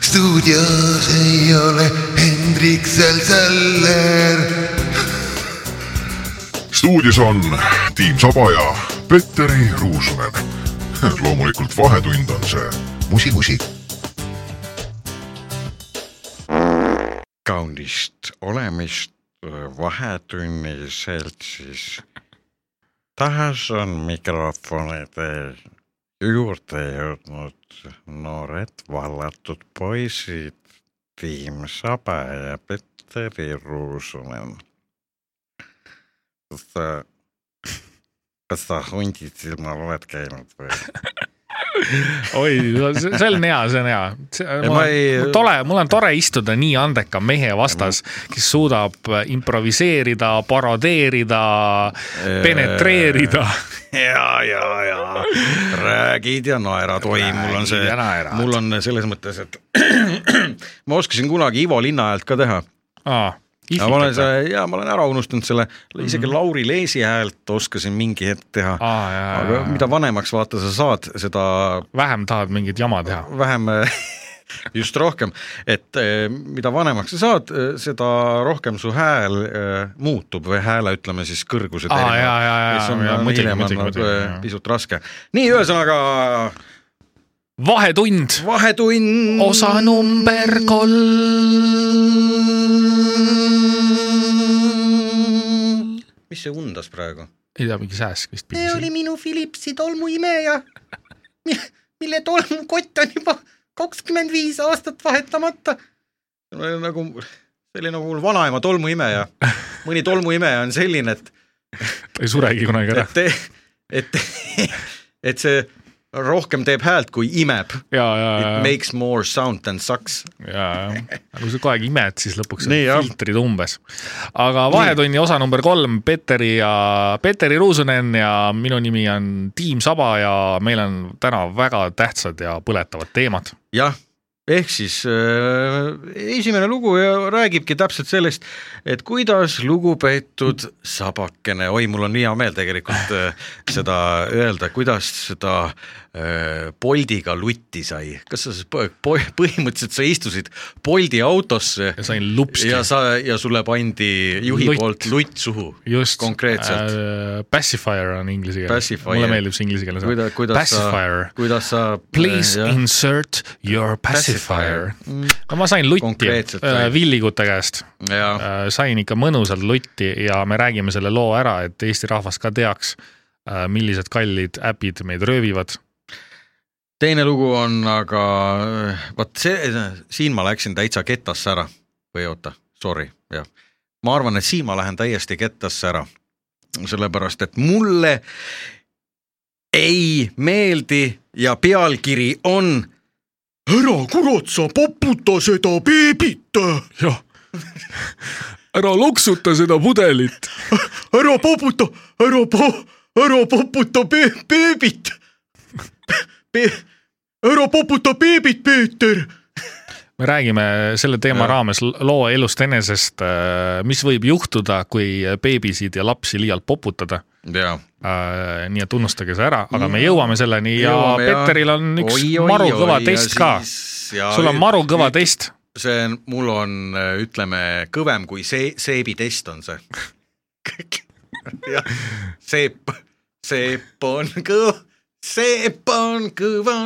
stuudios ei ole Hendrik Sälseller. stuudios on Tiim Saba ja Petteri Ruusunen. loomulikult Vahetund on see. musi-musi. kaunist olemist Vahetunni seltsis. Taas on mikrofonide juurde jõudnud noored vallatud poisid Tiim Saba ja Petteri Ruusunen. kas sa, kas sa hundid silmal oled käinud või? oi, see on hea, see on hea. ma ei- tore, mul on tore istuda nii andeka mehe vastas, kes suudab improviseerida, parodeerida, penetreerida. ja, ja, ja räägid ja naerad, oi, mul on see mul on selles mõttes, et ma oskasin kunagi Ivo Linna häält ka teha. Aga ma olen see, ja ma olen ära unustanud selle, isegi Mhm. Lauri Leesi häält oskasin mingi hetk teha. aga mida vanemaks vaata sa saad, seda vähem tahad mingit jama teha. vähem just rohkem, et eh, mida vanemaks sa saad, seda rohkem su hääl eh, muutub või hääle, ütleme siis kõrgused jaa, jaa, mis on hiljem on eh, jaa. pisut raske. nii, ühesõnaga vahetund, vahetund. osa number kolm. Mis see undas praegu? ei tea, mingi sääsk vist see oli. minu Philipsi tolmuimeja, mille tolmukott on juba kakskümmend viis aastat vahetamata. nagu, see oli nagu mul vanaema tolmuimeja. mõni tolmuimeja on selline, et, ta ei suregi kunagi ära. et, et, et see rohkem teeb häält, kui imeb. It makes more sound than sucks. ja, ja, aga kui sa kogu aeg imed, siis lõpuks Nii, filtrid umbes. aga Vahetunni osa number kolm, Petteri ja, Petteri Ruusunen ja minu nimi on Tiim Saba ja meil on täna väga tähtsad ja põletavad teemad. jah, ehk siis äh, esimene lugu ja räägibki täpselt sellest, et kuidas lugupeetud sabakene, oi, mul on nii hea meel tegelikult äh, seda öelda, kuidas seda äh, Boldiga lutti sai, kas sa põhimõtteliselt sa istusid Boldi autosse ja sain lupsti. ja sa ja sulle pandi juhi Lutt. poolt lutt suhu. just konkreetselt. äh,. Pacifier on inglise keel. Pacifier. mulle meeldib see inglise keeles kuidas, kuidas Pacifier sa, kuidas sa Please äh, jah. insert your pacifier. Mm, no ma sain lutti äh. Villigute käest äh, sain ikka mõnusalt lutti ja me räägime selle loo ära, et Eesti rahvas ka teaks, millised kallid äpid meid röövivad. teine lugu on aga, vot see, siin ma läksin täitsa kettasse ära või oota, sorry, jah. ma arvan, et siin ma lähen täiesti kettasse ära. sellepärast, et mulle ei meeldi ja pealkiri on ära kurat sa poputa seda beebit, jah, ära loksuta seda pudelit. ära poputa, ära po-, ära poputa be- beebit Be. ära poputa beebit, Peeter me räägime selle teema Ja. raames loo elust enesest, mis võib juhtuda, kui beebisid ja lapsi liialt poputada. jaa nii et unustage see ära, aga me jõuame selleni ja Jõuame. Petteril on üks Oi, oi, maru kõva oi, test ka. sul on maru kõva test. See on, mul on, ütleme, kõvem kui see, seebitest on see. jah, seep, seep on kõva, seep on kõva.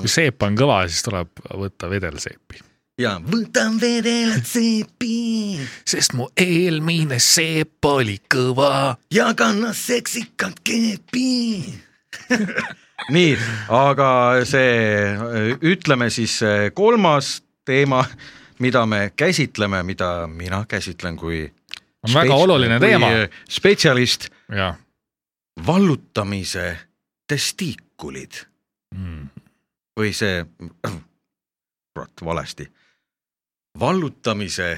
kui seep on kõva, siis tuleb võtta vedelseepi. ja võtan vedelat seepi sest mu eelmine seep oli kõva. ja kanna seksikat keepi. nii, aga see, ütleme siis kolmas teema, mida me käsitleme, mida mina käsitlen kui on väga oluline teema. spetsialist, jah vallutamise testiikulid mm.. või see, kurat, valesti, vallutamise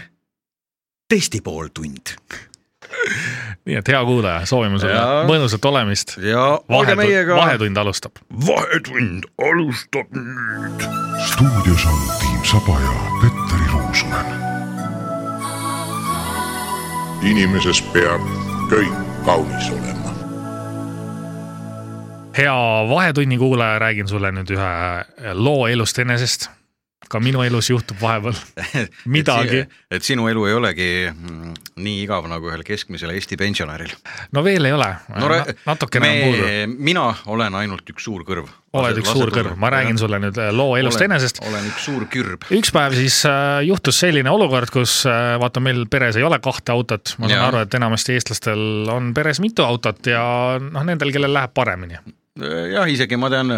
testipooltund nii et hea kuulaja, soovime sulle Jaa. mõnusat olemist. ja olge meiega. vahetund alustab. vahetund alustab nüüd. stuudios on Tiim Saba ja Petteri Ruusunen. inimeses peab kõik kaunis olema hea Vahetunni kuulaja, räägin sulle nüüd ühe loo elust enesest. Ka minu elus juhtub vahepeal midagi. et sinu elu ei olegi mm, nii igav nagu ühel keskmisel Eesti pensionäril. no veel ei ole no Na, natukene on puudu. mina olen ainult üks suur kõrv. oled üks suur kõrv, ma räägin sulle nüüd äh, loo elust olen, enesest. olen üks suur kürb. üks päev siis äh, juhtus selline olukord, kus äh, vaata, meil peres ei ole kahte autot, ma saan Jaa. aru, et enamasti eestlastel on peres mitu autot ja noh, nendel, kellel läheb paremini. jah, isegi ma tean,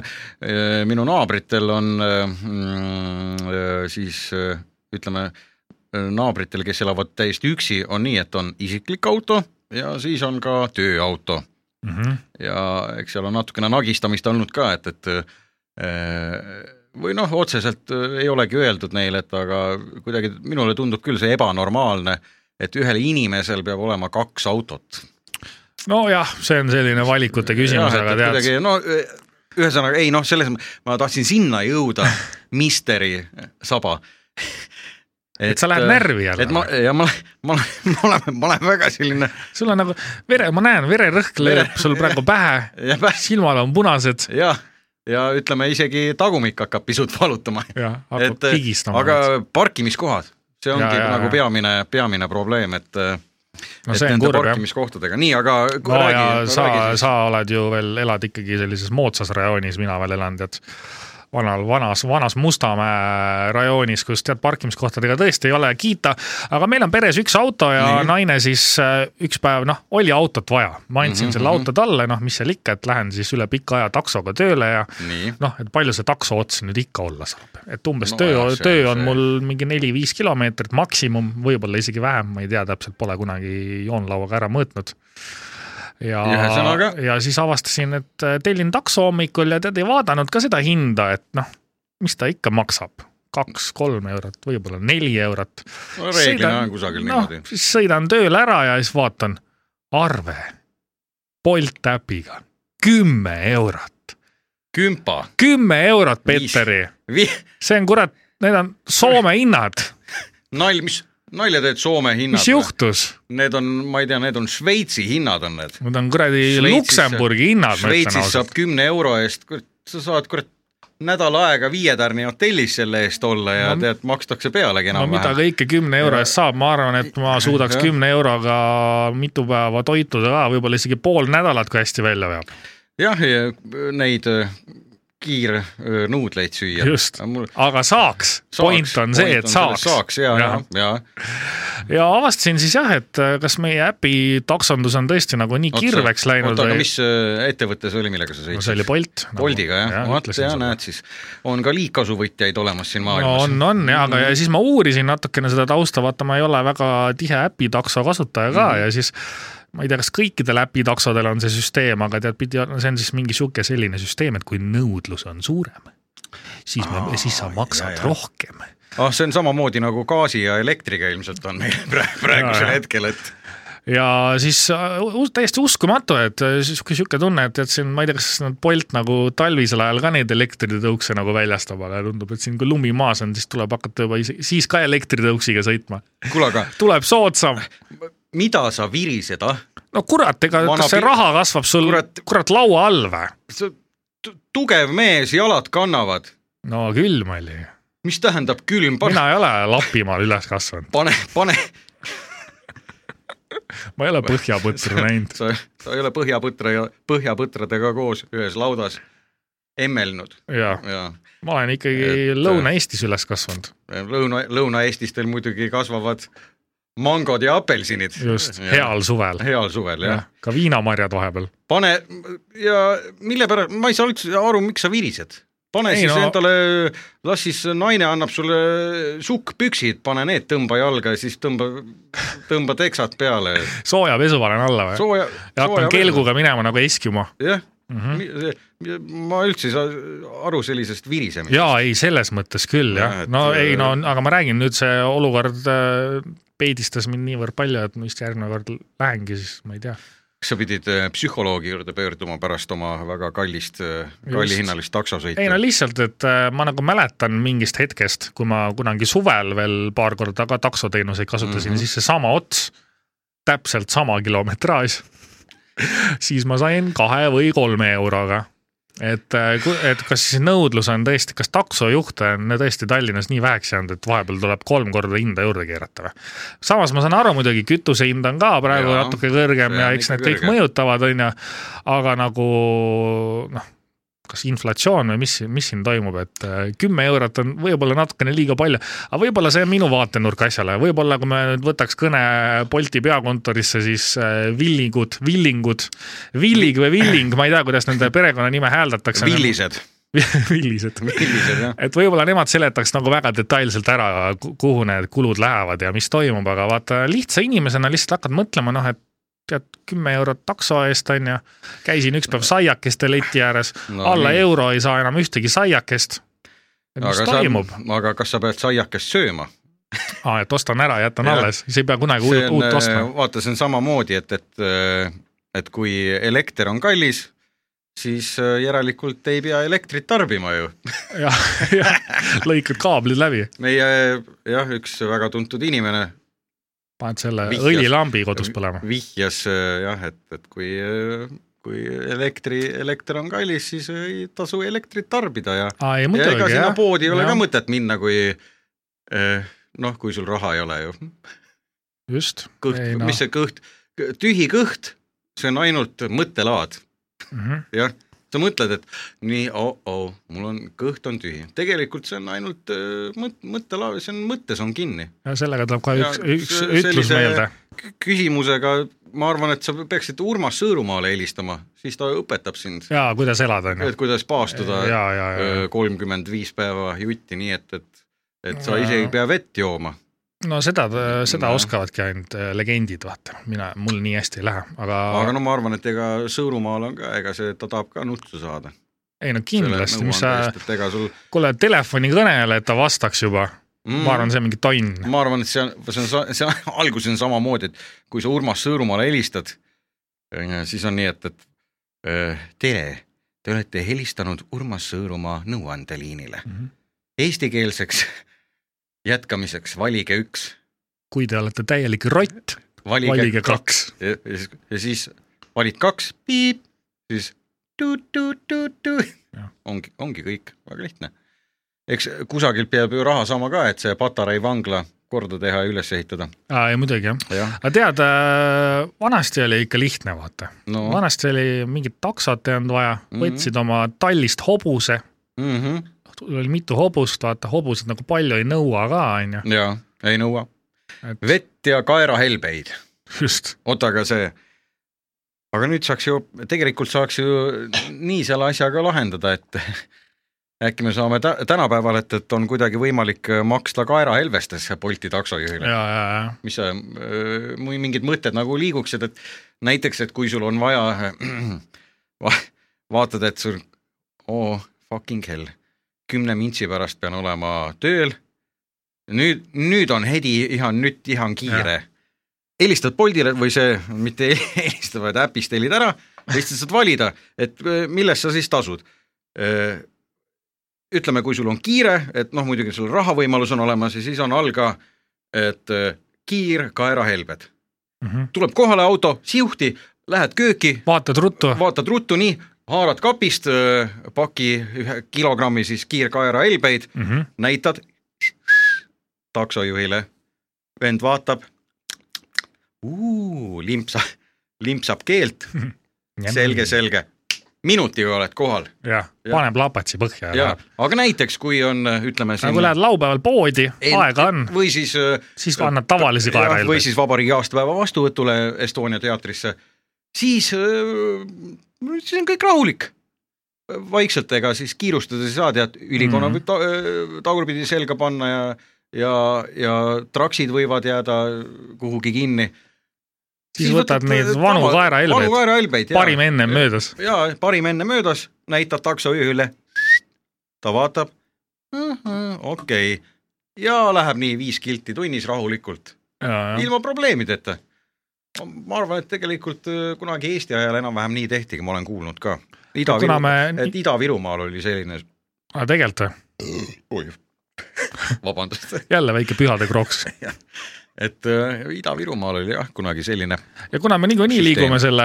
minu naabritel on mm, siis äh, ütleme, naabritel, kes elavad täiesti üksi, on nii, et on isiklik auto ja siis on ka tööauto Mm -hmm. ja eks seal on natukene nagistamist olnud ka, et, et või noh, otseselt ei olegi öeldud neile, et aga kuidagi minule tundub küll see ebanormaalne, et ühel inimesel peab olema kaks autot nojah, see on selline valikute küsimus, Jah, et- aga et tead, kuidagi no ühesõnaga ei noh, selles ma tahtsin sinna jõuda, misteri saba. Et sa lähed närvi jälle et ma ja ma, ma, ma olen, ma olen väga selline sul on nagu vere, ma näen, vererõhk lööb sul praegu pähe, silmad on punased ja, ja ütleme isegi tagumik hakkab pisut valutama. ja hakkab et pigistama. aga parkimiskohad, see ongi Ja, ja, nagu peamine, peamine probleem, et no see on kurb jah. nii, aga kui no räägi, ja sa räägi, siis. sa oled ju veel, elad ikkagi sellises moodsas rajoonis, mina veel elan tead vanal, vanas, vanas Mustamäe rajoonis, kus tead parkimiskohtadega tõesti ei ole kiita, aga meil on peres üks auto ja Nii. nii. naine siis äh, üks päev noh, oli autot vaja, ma andsin mm -hmm. selle auto talle, noh, mis seal ikka, et lähen siis üle pika aja taksoga tööle ja noh, et palju see takso ots nüüd ikka olla saab, et umbes No töö töö on on see. mul mingi neli-viis kilomeetrit maksimum, võib-olla isegi vähem, ma ei tea täpselt, pole kunagi joonlauaga ära mõõtnud. Ja ja siis avastasin, et äh, tellin takso hommikul ja tead ei vaadanud ka seda hinda, et noh, mis ta ikka maksab, kaks-kolm eurot, võib-olla neli eurot. no reeglina on kusagil noh niimoodi,. siis sõidan tööle ära ja siis vaatan. Arve. Bolt äpiga. Kümme eurot, kümpa, kümme eurot, vi-, see on kurat, need on Soome hinnad, nalj, mis nalja teed Soome hinnad mis? juhtus? Need on, ma ei tea, need on Šveitsi hinnad on need. Need on kuradi Luksemburgi hinnad, Šveitsis saab kümne euro eest, sa saad kurat nädal aega Viie Tärni hotellis selle eest olla ja No- tead, makstakse pealegi no mida enam-vähem. kõike kümne euro eest saab, ma arvan, et ma suudaks Jah. kümne euroga mitu päeva toituda ka, võib-olla isegi pool nädalat, kui hästi välja veab. jah, neid äh, kiirnuudleid süüa. just, aga saaks, saaks, point on see, et saaks. saaks ja, ja, ja. ja avastasin siis jah, et äh, kas meie äpi taksondus on tõesti nagu nii kirveks läinud oota, aga mis äh, ettevõte see oli, millega sa no see sõitsid? oli Bolt no,. Boltiga jah, vot ja näed siis, on ka liigkasuvõtjaid olemas siin no maailmas on, on ja, aga ja siis ma uurisin natukene seda tausta, vaata, ma ei ole väga tihe äpitakso kasutaja ka mm -hmm. ja siis ma ei tea, kas kõikidel äpitaksodel on see süsteem, aga tead, pidi, see on siis mingi sihuke selline süsteem, et kui nõudlus on suurem, siis me, siis sa maksad ja, ja, rohkem. ah, see on samamoodi nagu gaasi ja elektriga ilmselt on meil praegu, praegusel hetkel, et ja siis äh, täiesti uskumatu, et äh, sihuke, sihuke tunne, et, et siin ma ei tea, kas nad Bolt nagu talvisel ajal ka neid elektritõukse nagu väljastab, aga tundub, et siin kui lumi maas on, siis tuleb hakata juba ise, siis ka elektritõuksiga sõitma. kuule, aga tuleb soodsam. mida sa virised, ah? no kurat, ega Vana kas see raha kasvab sul kurat, Kurat- laua all või? sa tu- tugev mees, jalad kannavad. no külm oli. mis tähendab külm, pane, mina ei ole Lapimaal üles kasvanud, pane, pane, ma ei ole põhjapõtru näinud. sa, sa ei ole põhjapõtra ja põhjapõtradega koos ühes laudas emmelnud ja ja ma olen ikkagi et... Lõuna-Eestis üles kasvanud, Lõuna, Lõuna-Eestis teil muidugi kasvavad mangod ja apelsinid. just, heal suvel. heal suvel jah ja.. ka viinamarjad vahepeal. pane ja mille pärast, ma ei saa üldse aru, miks sa virised. pane Ei siis no- endale, las siis naine annab sulle sukkpüksid, pane need tõmba jalga ja siis tõmba, tõmba teksad peale. sooja pesu panen alla või? ja hakkan kelguga minema nagu Eskimo. jah. mm, -hmm. ma üldse ei saa aru sellisest virisemisest. jaa, ei selles mõttes küll jah Jah,, et- no ei no aga ma räägin nüüd see olukord äh, peedistas mind niivõrd palju, et ma vist järgmine kord lähengi siis, ma ei tea. kas sa pidid äh, psühholoogi juurde pöörduma pärast oma väga kallist, kallihinnalist taksosõitu? ei no lihtsalt, et äh, ma nagu mäletan mingist hetkest, kui ma kunagi suvel veel paar korda ka taksoteenuseid kasutasin mm. -hmm. siis seesama ots täpselt sama kilometraaž, siis ma sain kahe või kolme euroga. Et, et kas siis nõudlus on tõesti, kas taksojuhte on tõesti Tallinnas nii väheks jäänud, et vahepeal tuleb kolm korda hinda juurde keerata või? samas ma saan aru muidugi, kütuse hind on ka praegu ja, natuke kõrgem ja on eks need kõik mõjutavad, on ju, aga nagu noh, kas inflatsioon või mis, mis siin toimub, et äh, kümme eurot on võib-olla natukene liiga palju, aga võib-olla see on minu vaatenurk asjale, võib-olla kui me nüüd võtaks kõne Bolti peakontorisse, siis äh, Villingud, Villingud, Villig või Villing, ma ei tea, kuidas nende perekonnanime hääldatakse. villised, villised. villised et võib-olla nemad seletaks nagu väga detailselt ära, kuhu need kulud lähevad ja mis toimub, aga vaata lihtsa inimesena lihtsalt hakkad mõtlema, noh, et tead, kümme eurot takso eest on ju, käisin üks päev saiakeste leti ääres No alla nii. euro ei saa enam ühtegi saiakest. mis aga toimub? aga kas sa pead saiakest sööma? aa, et ostan ära, jätan Jah. alles, siis ei pea kunagi uut, uut ostma. vaata, see on samamoodi, et, et, et kui elekter on kallis, siis äh, järelikult ei pea elektrit tarbima ju. jah, jah, lõikad kaablid läbi, meie jah, üks väga tuntud inimene paned selle Vihjas. õlilambi kodus põlema. vihjas äh, jah, et, et kui, kui elektri, elekter on kallis, siis ei tasu elektrit tarbida ja aa, ei ja ega sinna poodi ei ole Jah. ka mõtet minna, kui eh, noh, kui sul raha ei ole ju. just. kõht, mis see kõht, tühi kõht, see on ainult mõttelaad, -hmm. jah. Sa mõtled, et nii oh-oh, mul on, kõht on tühi, tegelikult see on ainult äh, mõt-, mõttelaad, see on mõttes on kinni. ja sellega tuleb ka üks, üks ütlus meelde. küsimusega ma arvan, et sa peaksid Urmas Sõõrumaale helistama, siis ta õpetab sind, jaa, kuidas elada, on ju et. kuidas paastuda ja, kolmkümmend viis päeva jutti, nii et, et et sa ise ei pea vett jooma. No seda, seda Jah. oskavadki ainult äh, legendid, vaata, mina, mul nii hästi ei lähe, aga, aga no ma arvan, et ega Sõõrumaal on ka, ega see, ta tahab ka nutsu saada. ei no kindlasti, mis sa, sul kuule telefonikõnele, et ta vastaks juba mm., ma arvan, see on mingi tonn. ma arvan, et see on, see on, see on, alguses on samamoodi, et kui sa Urmas Sõõrumaale helistad, siis on nii, et, et äh, tere, te olete helistanud Urmas Sõõrumaa nõuandeliinile. Mhm. Eestikeelseks jätkamiseks valige üks, kui te olete täielik rott, valige, valige kaks. ja, ja siis- ja siis valid kaks, piip, siis tu-tu-tu-tu ongi, ongi kõik, väga lihtne. eks kusagilt peab ju raha saama ka, et see Patarei vangla korda teha ja üles ehitada. aa, ei muidugi jah. jah, aga tead, vanasti oli ikka lihtne, vaata no vanasti oli mingit taksot ei olnud vaja, Mhm. võtsid oma tallist hobuse, mm. -hmm. Oli mitu hobust, vaata hobused nagu palju ei nõua ka, on ju, ja ei nõua. et vett ja kaerahelbeid, just, oota, aga see, aga nüüd saaks ju, tegelikult saaks ju nii selle asja ka lahendada, et äkki me saame tä- tänapäeval, et, et on kuidagi võimalik maksta kaerahelbestes Bolti taksojuhile. Mis sa, mingid mõtted nagu liiguksid, et näiteks, et kui sul on vaja va,, vaatad, et sul oh fucking hell, kümne mintsi pärast pean olema tööl. nüüd, nüüd on hedi ihan, nüüd ihan kiire. helistad Boltile või see, mitte helistad, vaid äpist helid ära, lihtsalt saad valida, et öö, millest sa siis tasud. ütleme, kui sul on kiire, et noh, muidugi sul rahavõimalus on olemas ja siis on all ka, et öö, kiir kaerahelbed. mm. -hmm. tuleb kohale auto, siuhti, lähed kööki, vaatad ruttu, vaatad ruttu nii, haarad kapist paki ühe kilogrammi siis kiirkaerahelbeid, mm -hmm. näitad taksojuhile, vend vaatab, limpsa, limpsab keelt, selge, selge, minutiga oled kohal jah, Jah. paneb lapatsi põhja ja ja läheb. aga näiteks, kui on ütleme aga kui lähed laupäeval poodi, aega on, või siis siis annad tavalisi Jah, või kaerahelbeid. siis vabariigi aastapäeva vastuvõtule Estonia teatrisse, siis, siis on kõik rahulik. vaikselt, ega siis kiirustades ei saa, tead, ülikonna Mhm. võib ta, tagurpidi selga panna ja, ja, ja traksid võivad jääda kuhugi kinni. siis võtad neid vanu vanu kaerahelbeid, parim ennem möödas. jaa, parim enne möödas, näitab taksojuhile, ta vaatab, okei okay., ja läheb nii viis kilti tunnis rahulikult ilma probleemideta. Ma arvan, et tegelikult äh, kunagi Eesti ajal enam-vähem nii tehtigi, ma olen kuulnud ka. Ida-Viru, me, et Ida-Virumaal oli selline, tegelikult või, oi, vabandust, jälle väike pühade kroks. et äh, Ida-Virumaal oli jah kunagi selline ja kuna me niikuinii liigume selle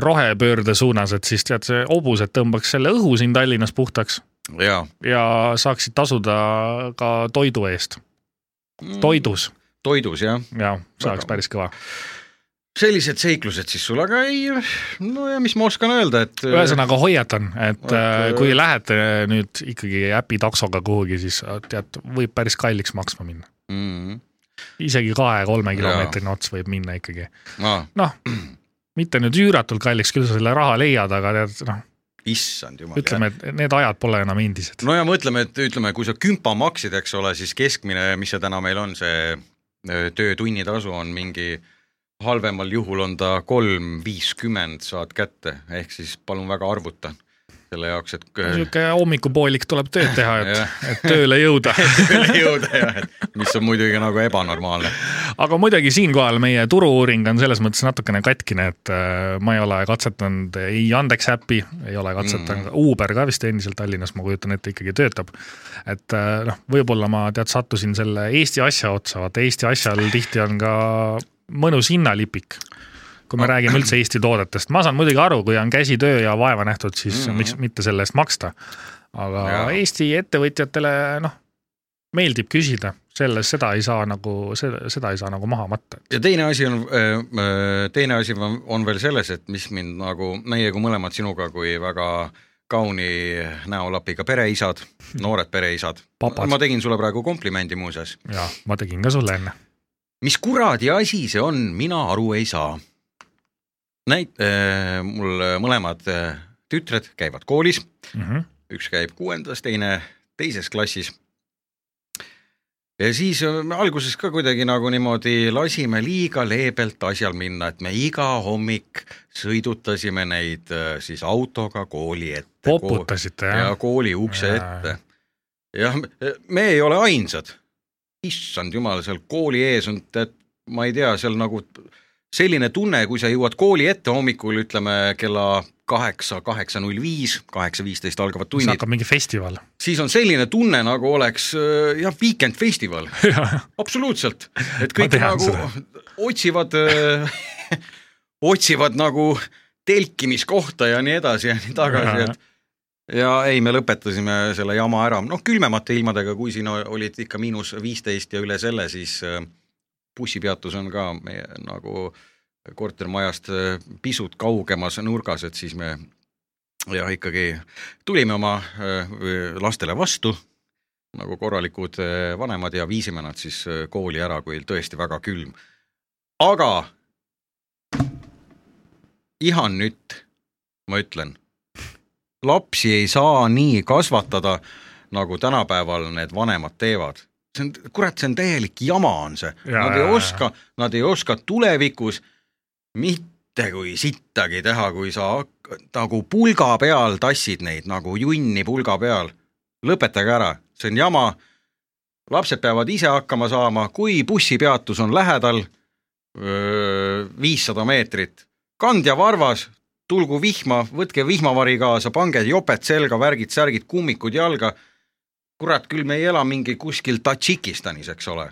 rohepöörde suunas, et siis tead, see hobused tõmbaks selle õhu siin Tallinnas puhtaks. Ja ja saaksid tasuda ka toidu eest, toidus. Toidus jah, ja saaks Väga. päris kõva. Sellised seiklused siis sul, aga ei, no ja mis ma oskan öelda, et ühesõnaga hoiatan, et äh, äh, kui lähete nüüd ikkagi äpitaksoga kuhugi, siis äh, tead, võib päris kalliks maksma minna. mm, isegi kahe-kolme kilomeetrine ots võib minna ikkagi. ah, noh, mitte nüüd üüratult kalliks, küll sa selle raha leiad, aga tead noh, issand jumal. ütleme, et need ajad pole enam endised. no ja mõtleme, et ütleme, kui sa kümpa maksid, eks ole, siis keskmine, mis see täna meil on, see öö, töötunnitasu on mingi halvemal juhul on ta kolm viiskümmend saad kätte, ehk siis palun väga arvuta selle jaoks, et niisugune hommikupoolik tuleb tööd teha, et Jah., et tööle jõuda. tööle jõuda ja et mis on muidugi nagu ebanormaalne. aga muidugi siinkohal meie turu-uuring on selles mõttes natukene katkine, et äh, ma ei ole katsetanud ei Yandex äppi, ei ole katsetanud mm., Uber ka vist endiselt Tallinnas, ma kujutan ette, ikkagi töötab. et äh, noh, võib-olla ma tead, sattusin selle Eesti asja otsa, vaata Eesti asjal tihti on ka mõnus hinnalipik kui me räägime üldse Eesti toodetest, ma saan muidugi aru, kui on käsitöö ja vaeva nähtud, siis mm -hmm. miks mitte selle eest maksta. aga ja. Jaa. Eesti ettevõtjatele noh, meeldib küsida, selles, seda ei saa nagu, seda, ei saa nagu maha matta. ja teine asi on, teine asi on, veel selles, et mis mind nagu, meie kui mõlemad sinuga kui väga kauni näolapiga pereisad, noored pereisad, ma tegin sulle praegu komplimendi muuseas. ja ma tegin ka sulle enne. Mis kuradi asi see on, mina aru ei saa. näit- äh,, mul mõlemad äh, tütred käivad koolis, Mm -hmm. üks käib kuuendas, teine teises klassis. ja siis äh, me alguses ka kuidagi nagu niimoodi lasime liiga leebelt asjal minna, et me iga hommik sõidutasime neid äh, siis autoga kooli ette. poputasite ja jah? kooli ukse Jaa. ette. jah, me ei ole ainsad. Issand jumal, seal kooli ees on, tead, ma ei tea, seal nagu selline tunne, kui sa jõuad kooli ette hommikul, ütleme kella kaheksa, kaheksa null viis, kaheksa viisteist algavad siis tunnid, hakkab mingi festival. siis on selline tunne, nagu oleks äh, jah, Weekend festival, absoluutselt, et kõik nagu seda. otsivad, otsivad nagu telkimiskohta ja nii edasi ja nii tagasi, et ja ei, me lõpetasime selle jama ära, noh külmemate ilmadega, kui siin olid ikka miinus viisteist ja üle selle, siis äh, bussipeatus on ka meie nagu kortermajast äh, pisut kaugemas nurgas, et siis me jah, ikkagi tulime oma äh, lastele vastu nagu korralikud vanemad ja viisime nad siis kooli ära, kui tõesti väga külm. aga ihan nüüd, ma ütlen, lapsi ei saa nii kasvatada, nagu tänapäeval need vanemad teevad. see on, kurat, see on täielik jama on see, Jaa, nad ei jaa. oska, nad ei oska tulevikus mitte kui sittagi teha, kui sa nagu pulga peal tassid neid nagu junni pulga peal. lõpetage ära, see on jama. lapsed peavad ise hakkama saama, kui bussipeatus on lähedal, viissada meetrit, kandja varvas, tulgu vihma, võtke vihmavari kaasa, pange joped selga, värgid-särgid, kummikud jalga. kurat, küll me ei ela mingi kuskil Tadžikistanis, eks ole.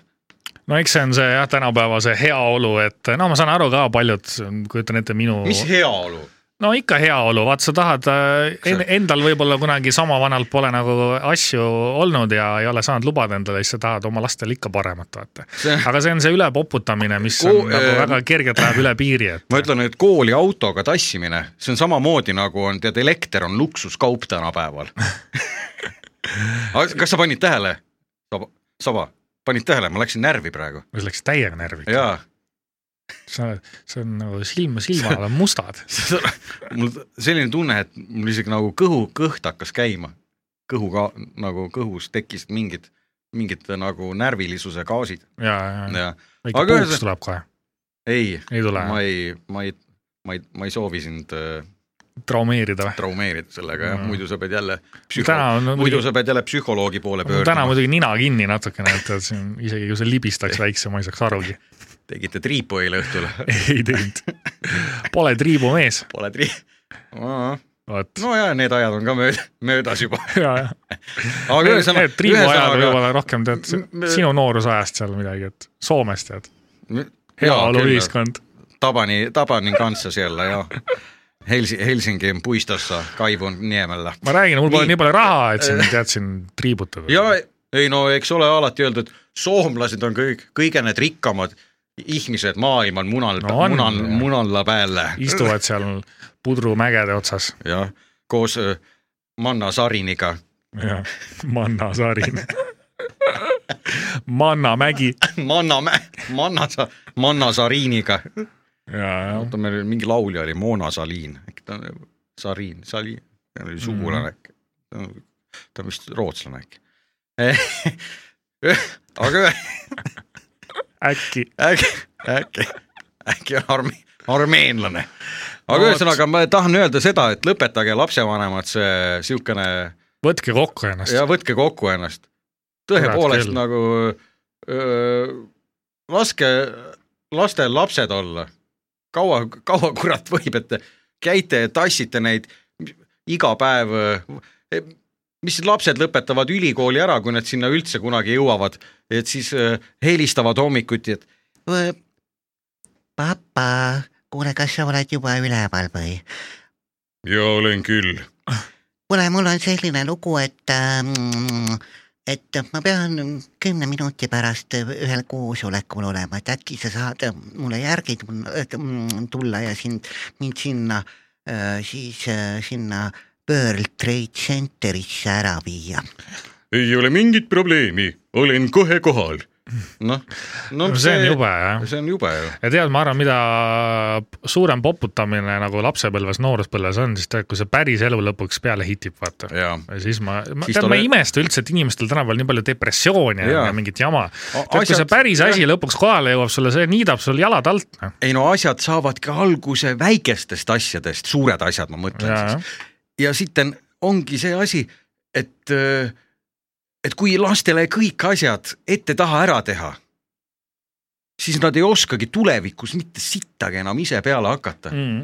no eks see on see jah, tänapäeva see heaolu, et no ma saan aru ka paljud, kujutan ette minu. mis heaolu? No ikka heaolu, vaat sa tahad äh, en,, endal võib-olla kunagi sama vanalt pole nagu asju olnud ja ei ole saanud lubada endale, siis sa tahad oma lastele ikka paremat, vaata. Aga see on see ülepoputamine, mis on Ko- nagu äh, väga kergelt läheb üle piiri, et ma ütlen, et kooli autoga tassimine, see on samamoodi nagu on, tead, elekter on luksuskaup tänapäeval. kas sa panid tähele, Saba, panid tähele, ma läksin närvi praegu. see läks täiega närvi. jaa, sa, see on nagu silm silma all on mustad. mul selline tunne, et mul isegi nagu kõhu, kõht hakkas käima. kõhuga nagu kõhus tekkisid mingid, mingid nagu närvilisuse gaasid ja, ja, ja ja väike puuks ühesõnaga- tuleb kohe, ei, ma ei, ma ei, ma ei, ma ei soovi sind äh, traumeerida või? traumeerida sellega jah Mm., muidu sa pead jälle täna on muidu muidugi, sa pead jälle psühholoogi poole täna pöörduma. muidugi nina kinni natukene, et et siin isegi kui see libistaks väikse, ma ei saaks arugi. Tegite triipu eile õhtul ei teinud. Pole triibumees, Pole tri-. no ja need ajad on ka mööda, möödas juba. ja, ja. aga ühesõnaga, triibuajad ühesõnaga võib-olla rohkem tead sinu noorusajast seal midagi, et Soomest tead. heaoluühiskond. Tabani, Tabanin kanssa siellä ja Helsi, Helsingin puistossa kaivun niemellä. ma räägin, mul pole Nii. palju raha, et siin tead siin triibutada. ja ei no eks ole alati öeldud, soomlased on kõik, kõige need rikkamad ihmised maailmal munal No on, munal, jah. munalla päälle. istuvad seal pudrumägede otsas. jah, koos äh, Manna Sariniga. jah, Manna Sarin. Manna mägi. Manna, Manna, Manna Sariniga. ja, ja oota, meil mingi laulja oli Mona Salin, äkki ta on Sarin, Salin, oli sugulane äkki. ta on vist rootslane äkki. aga äkki. äkki, äkki, äkki on arme-, armeenlane. aga ühesõnaga ma tahan öelda seda, et lõpetage lapsevanemad see siukene võtke kokku ennast. ja võtke kokku ennast. tõepoolest nagu öö, laske lastel lapsed olla. kaua, kaua kurat võib, et te käite tassite neid iga päev. Mis lapsed lõpetavad ülikooli ära, kui nad sinna üldse kunagi jõuavad, et siis öö, helistavad hommikuti, et papa, kuule, kas sa oled juba üleval või? ja olen küll. kuule, mul on selline lugu, et ähm, et ma pean kümne minuti pärast ühel koosolekul olema, et äkki sa saad mulle järgi tun- tulla ja sind, mind sinna äh, siis äh, sinna World Trade Centerisse ära viia. ei ole mingit probleemi, olen kohe kohal. noh, no no see on jube jah. see on jube ju. ja tead, ma arvan, mida suurem poputamine nagu lapsepõlves, nooruspõlves on, siis tead, kui see päris elu lõpuks peale hitib, vaata. ja siis ma, ma tead, ma ei imesta üldse, et inimestel tänapäeval nii palju depressiooni on Jaa. ja mingit jama. Tead, kui see päris asi lõpuks kohale jõuab sulle, see niidab sul jalad alt, noh. ei no asjad saavadki alguse väikestest asjadest, suured asjad, ma mõtlen Jaa, siis. Ja siit on, ongi see asi, et, et kui lastele kõik asjad ette-taha ära teha, siis nad ei oskagi tulevikus mitte sittagi enam ise peale hakata mm..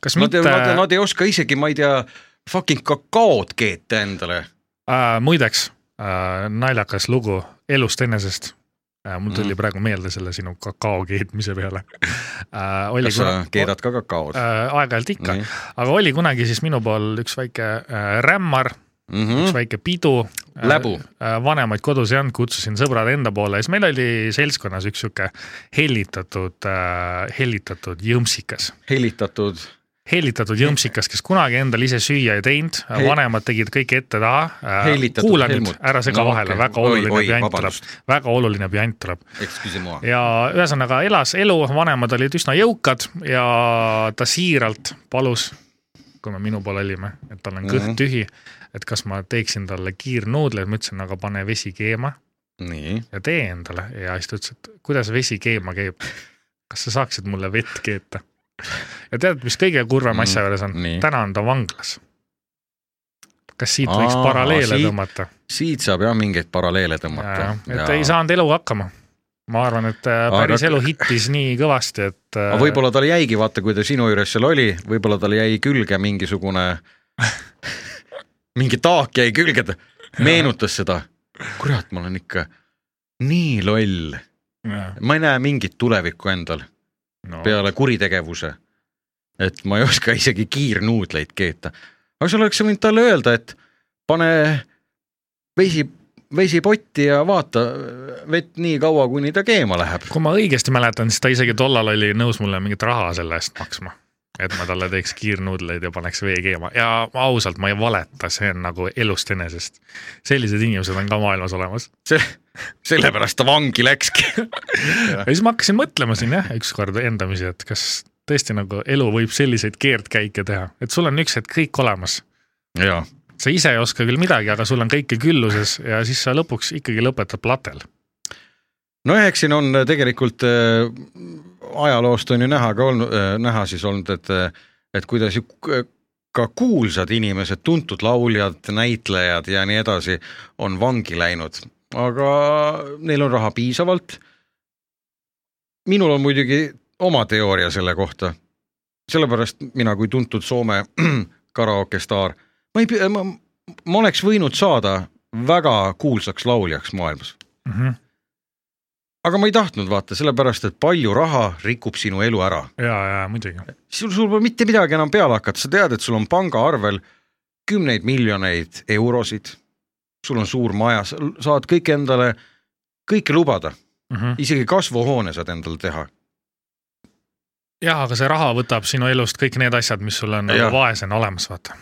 Kas Nad, mitte nad, nad ei oska isegi, ma ei tea, fucking kakaod keeta endale. äh,, muideks äh, naljakas lugu elust enesest äh,. Mul tuli mm. praegu meelde selle sinu kakao keetmise peale äh,. oli kas sa keedad ka kakaod äh,? aeg-ajalt ikka, Nii. aga oli kunagi siis minu pool üks väike äh, rämmar Mm üks -hmm. väike pidu. Läbu.. vanemaid kodus ei olnud, kutsusin sõbrad enda poole ja siis meil oli seltskonnas üks sihuke hellitatud äh,, hellitatud jõmpsikas. hellitatud, hellitatud jõmpsikas, kes kunagi endale ise süüa ei teinud, vanemad tegid kõik ette-taha. Hellitatud kuula nüüd ära sega No vahele okei. väga oluline püant tuleb väga oluline püant tuleb ja ühesõnaga elas elu, vanemad olid üsna jõukad ja ta siiralt palus, kui me minu pool olime, et tal on kõht Mhm. tühi, et kas ma teeksin talle kiirnuudleid, ma ütlesin, aga pane vesi keema ja tee endale ja siis ta ütles, et kuidas vesi keema käib. kas sa saaksid mulle vett keeta? Ja tead, mis kõige kurvem Mm, asja juures on täna on ta vanglas. kas siit võiks Aa, paralleele siit- tõmmata? siit saab jah mingeid paralleele tõmmata. et ei saanud eluga hakkama. ma arvan, et äh, Aga- päris elu hittis nii kõvasti, et. äh, aga võib-olla tal jäigi, vaata, kui ta sinu juures seal oli, võib-olla tal jäi külge mingisugune, mingi taak jäi külge, ta meenutas seda. kurat, ma olen ikka nii loll, ma ei näe mingit tulevikku endal no. peale kuritegevuse. et ma ei oska isegi kiirnuudleid keeta. aga sa oleks võinud talle öelda, et pane vesi, vesipotti ja vaata vett nii kaua, kuni ta keema läheb. kui ma õigesti mäletan, siis ta isegi tollal oli nõus mulle mingit raha selle eest maksma. Et ma talle teeks kiirnuudleid ja paneks vee keema ja ausalt, ma ei valeta, see on nagu elust enesest. sellised inimesed on ka maailmas olemas. see, sellepärast ta vangi läkski. ja siis ma hakkasin mõtlema siin jah, ükskord endamisi, et kas tõesti nagu elu võib selliseid keerdkäike teha, et sul on üks hetk kõik olemas. sa ise ei oska küll midagi, aga sul on kõike külluses ja siis sa lõpuks ikkagi lõpetad platel. No eks siin on tegelikult äh, ajaloost on ju näha ka olnud äh,, näha siis olnud, et, et kuidas ju k- ka kuulsad inimesed, tuntud lauljad, näitlejad ja nii edasi on vangi läinud, aga neil on raha piisavalt. minul on muidugi oma teooria selle kohta, sellepärast mina kui tuntud Soome karaoke staar, ma ei, ma, ma oleks võinud saada väga kuulsaks lauljaks maailmas. Mhm. Aga ma ei tahtnud vaata, sellepärast et palju raha rikub sinu elu ära. ja, ja muidugi. sul, sul pole mitte midagi enam peale hakata, sa tead, et sul on pangaarvel kümneid miljoneid eurosid. sul on suur maja, sa saad kõik endale, kõike lubada Mm -hmm. isegi kasvuhoone saad endale teha. jah, aga see raha võtab sinu elust kõik need asjad, mis sul on nagu vaesena olemas, vaata.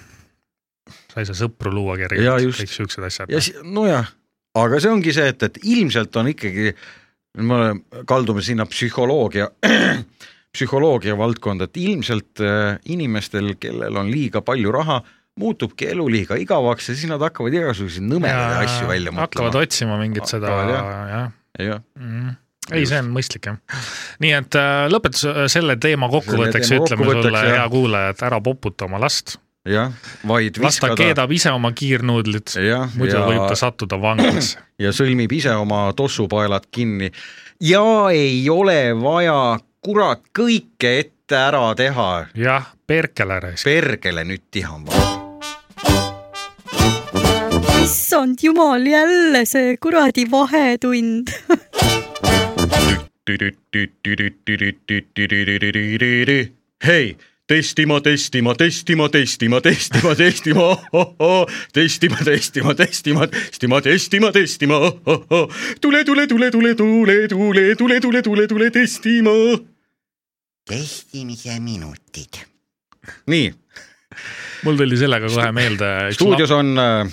sa ei saa sõpru luua kergelt, kõik siuksed asjad. nojah, aga see ongi see, et, et ilmselt on ikkagi, me kaldume sinna psühholoogia, psühholoogia valdkonda, et ilmselt äh, inimestel, kellel on liiga palju raha, muutubki elu liiga igavaks ja siis nad hakkavad igasuguseid nõmedaid asju välja hakkavad mõtlema. otsima mingit seda, Hakkavad, jah jah, mm. ei, see on mõistlik jah. nii et äh, lõpetus äh, selle teema kokkuvõtteks ütleme sulle, hea kuulaja, et ära poputa oma last, jah, vaid las ta keedab ise oma kiirnuudlit, muidu ja, võib ta sattuda vanglasse. ja sõlmib ise oma tossupaelad kinni ja ei ole vaja kurat kõike ette ära teha jah, perkele raisk. perkele nüüd tihan vaja. issand jumal, jälle see kuradi vahetund. hei, testima, testima, testima, testima, testima, testima, testima, testima, testima, testima, testima, testima, tule, tule, tule, tule, tule, tule, tule, tule, tule, tule testima. testimise minutid. nii, mul tuli sellega kohe meelde. stuudios on äh,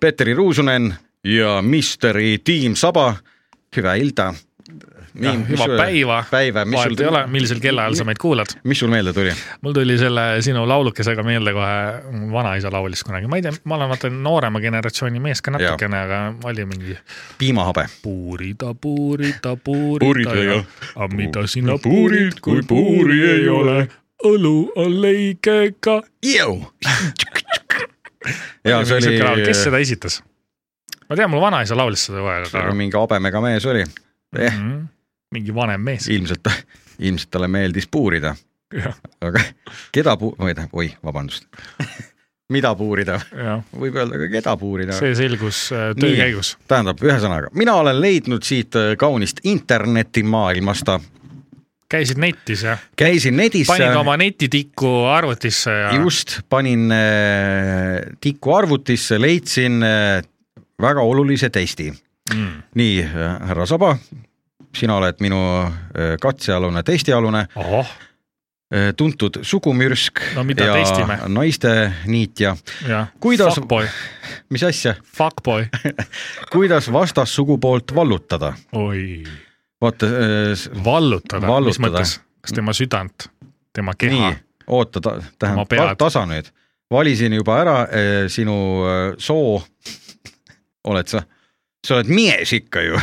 Petteri Ruusunen ja Misteri Tiim Saba. hüva ilda. Hüva päiva, päiva, mis vahet sul ei ole, millisel kellaajal sa meid kuulad. mis sul meelde tuli? mul tuli selle sinu laulukesega meelde kohe, vanaisa laulis kunagi, ma ei tea, ma olen vaata noorema generatsiooni mees ka natukene, aga oli mingi piimahabe. puurida, puurida, puurida Puurida ja- aga mida sina puurid, kui puuri ei ole, õlu on leigega. ja see oli, kes seda esitas? ma tean, mul vanaisa laulis seda aga mingi habemega mees oli. eh, Mhm. Mingi vanem mees. ilmselt, ilmselt talle meeldis puurida, aga keda pu-, või tähendab, oi, vabandust. mida puurida, jah, võib öelda ka keda puurida. see selgus äh, töö Nii. käigus. tähendab, ühesõnaga, mina olen leidnud siit äh, kaunist internetimaailmast, käisid netis ja käisin netis. panid oma netitikku arvutisse ja just, panin äh, tiku arvutisse, leidsin äh, väga olulise testi. mm.. nii, härra Saba, sina oled minu äh, katsealune testialune, ohoh, tuntud sugumürsk No ja testime? naiste niitja. Kuidas- mis asja, fuckboy, kuidas vastassugupoolt vallutada? oi, vaata, vallutada, Vallutada. mis mõttes, kas tema südant, tema keha? Oota tähendab tasa nüüd, valisin juba ära eh, sinu eh, soo. oled sa, sa oled mees ikka ju,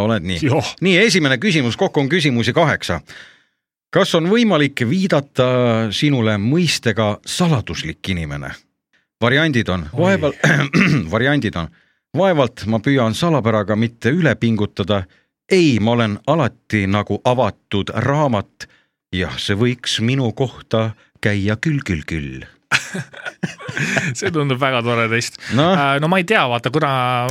oled nii. nii, esimene küsimus, kokku on küsimusi kaheksa. kas on võimalik viidata sinule mõistega saladuslik inimene? variandid on, Oi. vaevalt, variandid on, vaevalt ma püüan salapäraga mitte üle pingutada. ei, ma olen alati nagu avatud raamat. jah, see võiks minu kohta käia küll, küll, küll. see tundub väga tore test. noh, no ma ei tea, vaata, kuna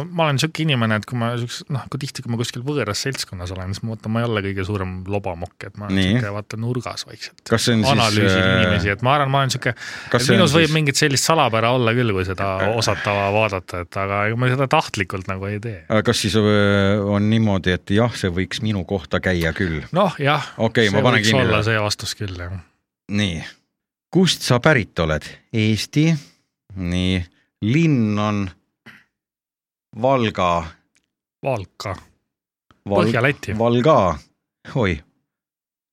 ma olen sihuke inimene, et kui ma siukse, noh, kui tihti, kui ma kuskil võõras seltskonnas olen, siis ma vaatan, ma ei ole kõige suurem lobamokk, et ma olen sihuke vaata nurgas vaikselt. see analüüsin siis äh, inimesi, et ma arvan, ma olen sihuke, see minus võib siis- mingit sellist salapära olla küll, kui seda osata vaadata, et aga ega ma seda tahtlikult nagu ei tee. aga kas siis on niimoodi, et jah, see võiks minu kohta käia küll? noh, jah, okei, ma panen kinni olla. see vastus küll, jah. nii, kust sa pärit oled? Eesti, nii, linn on Valga Valka, Val,. Põhja-Läti. Valga, oi,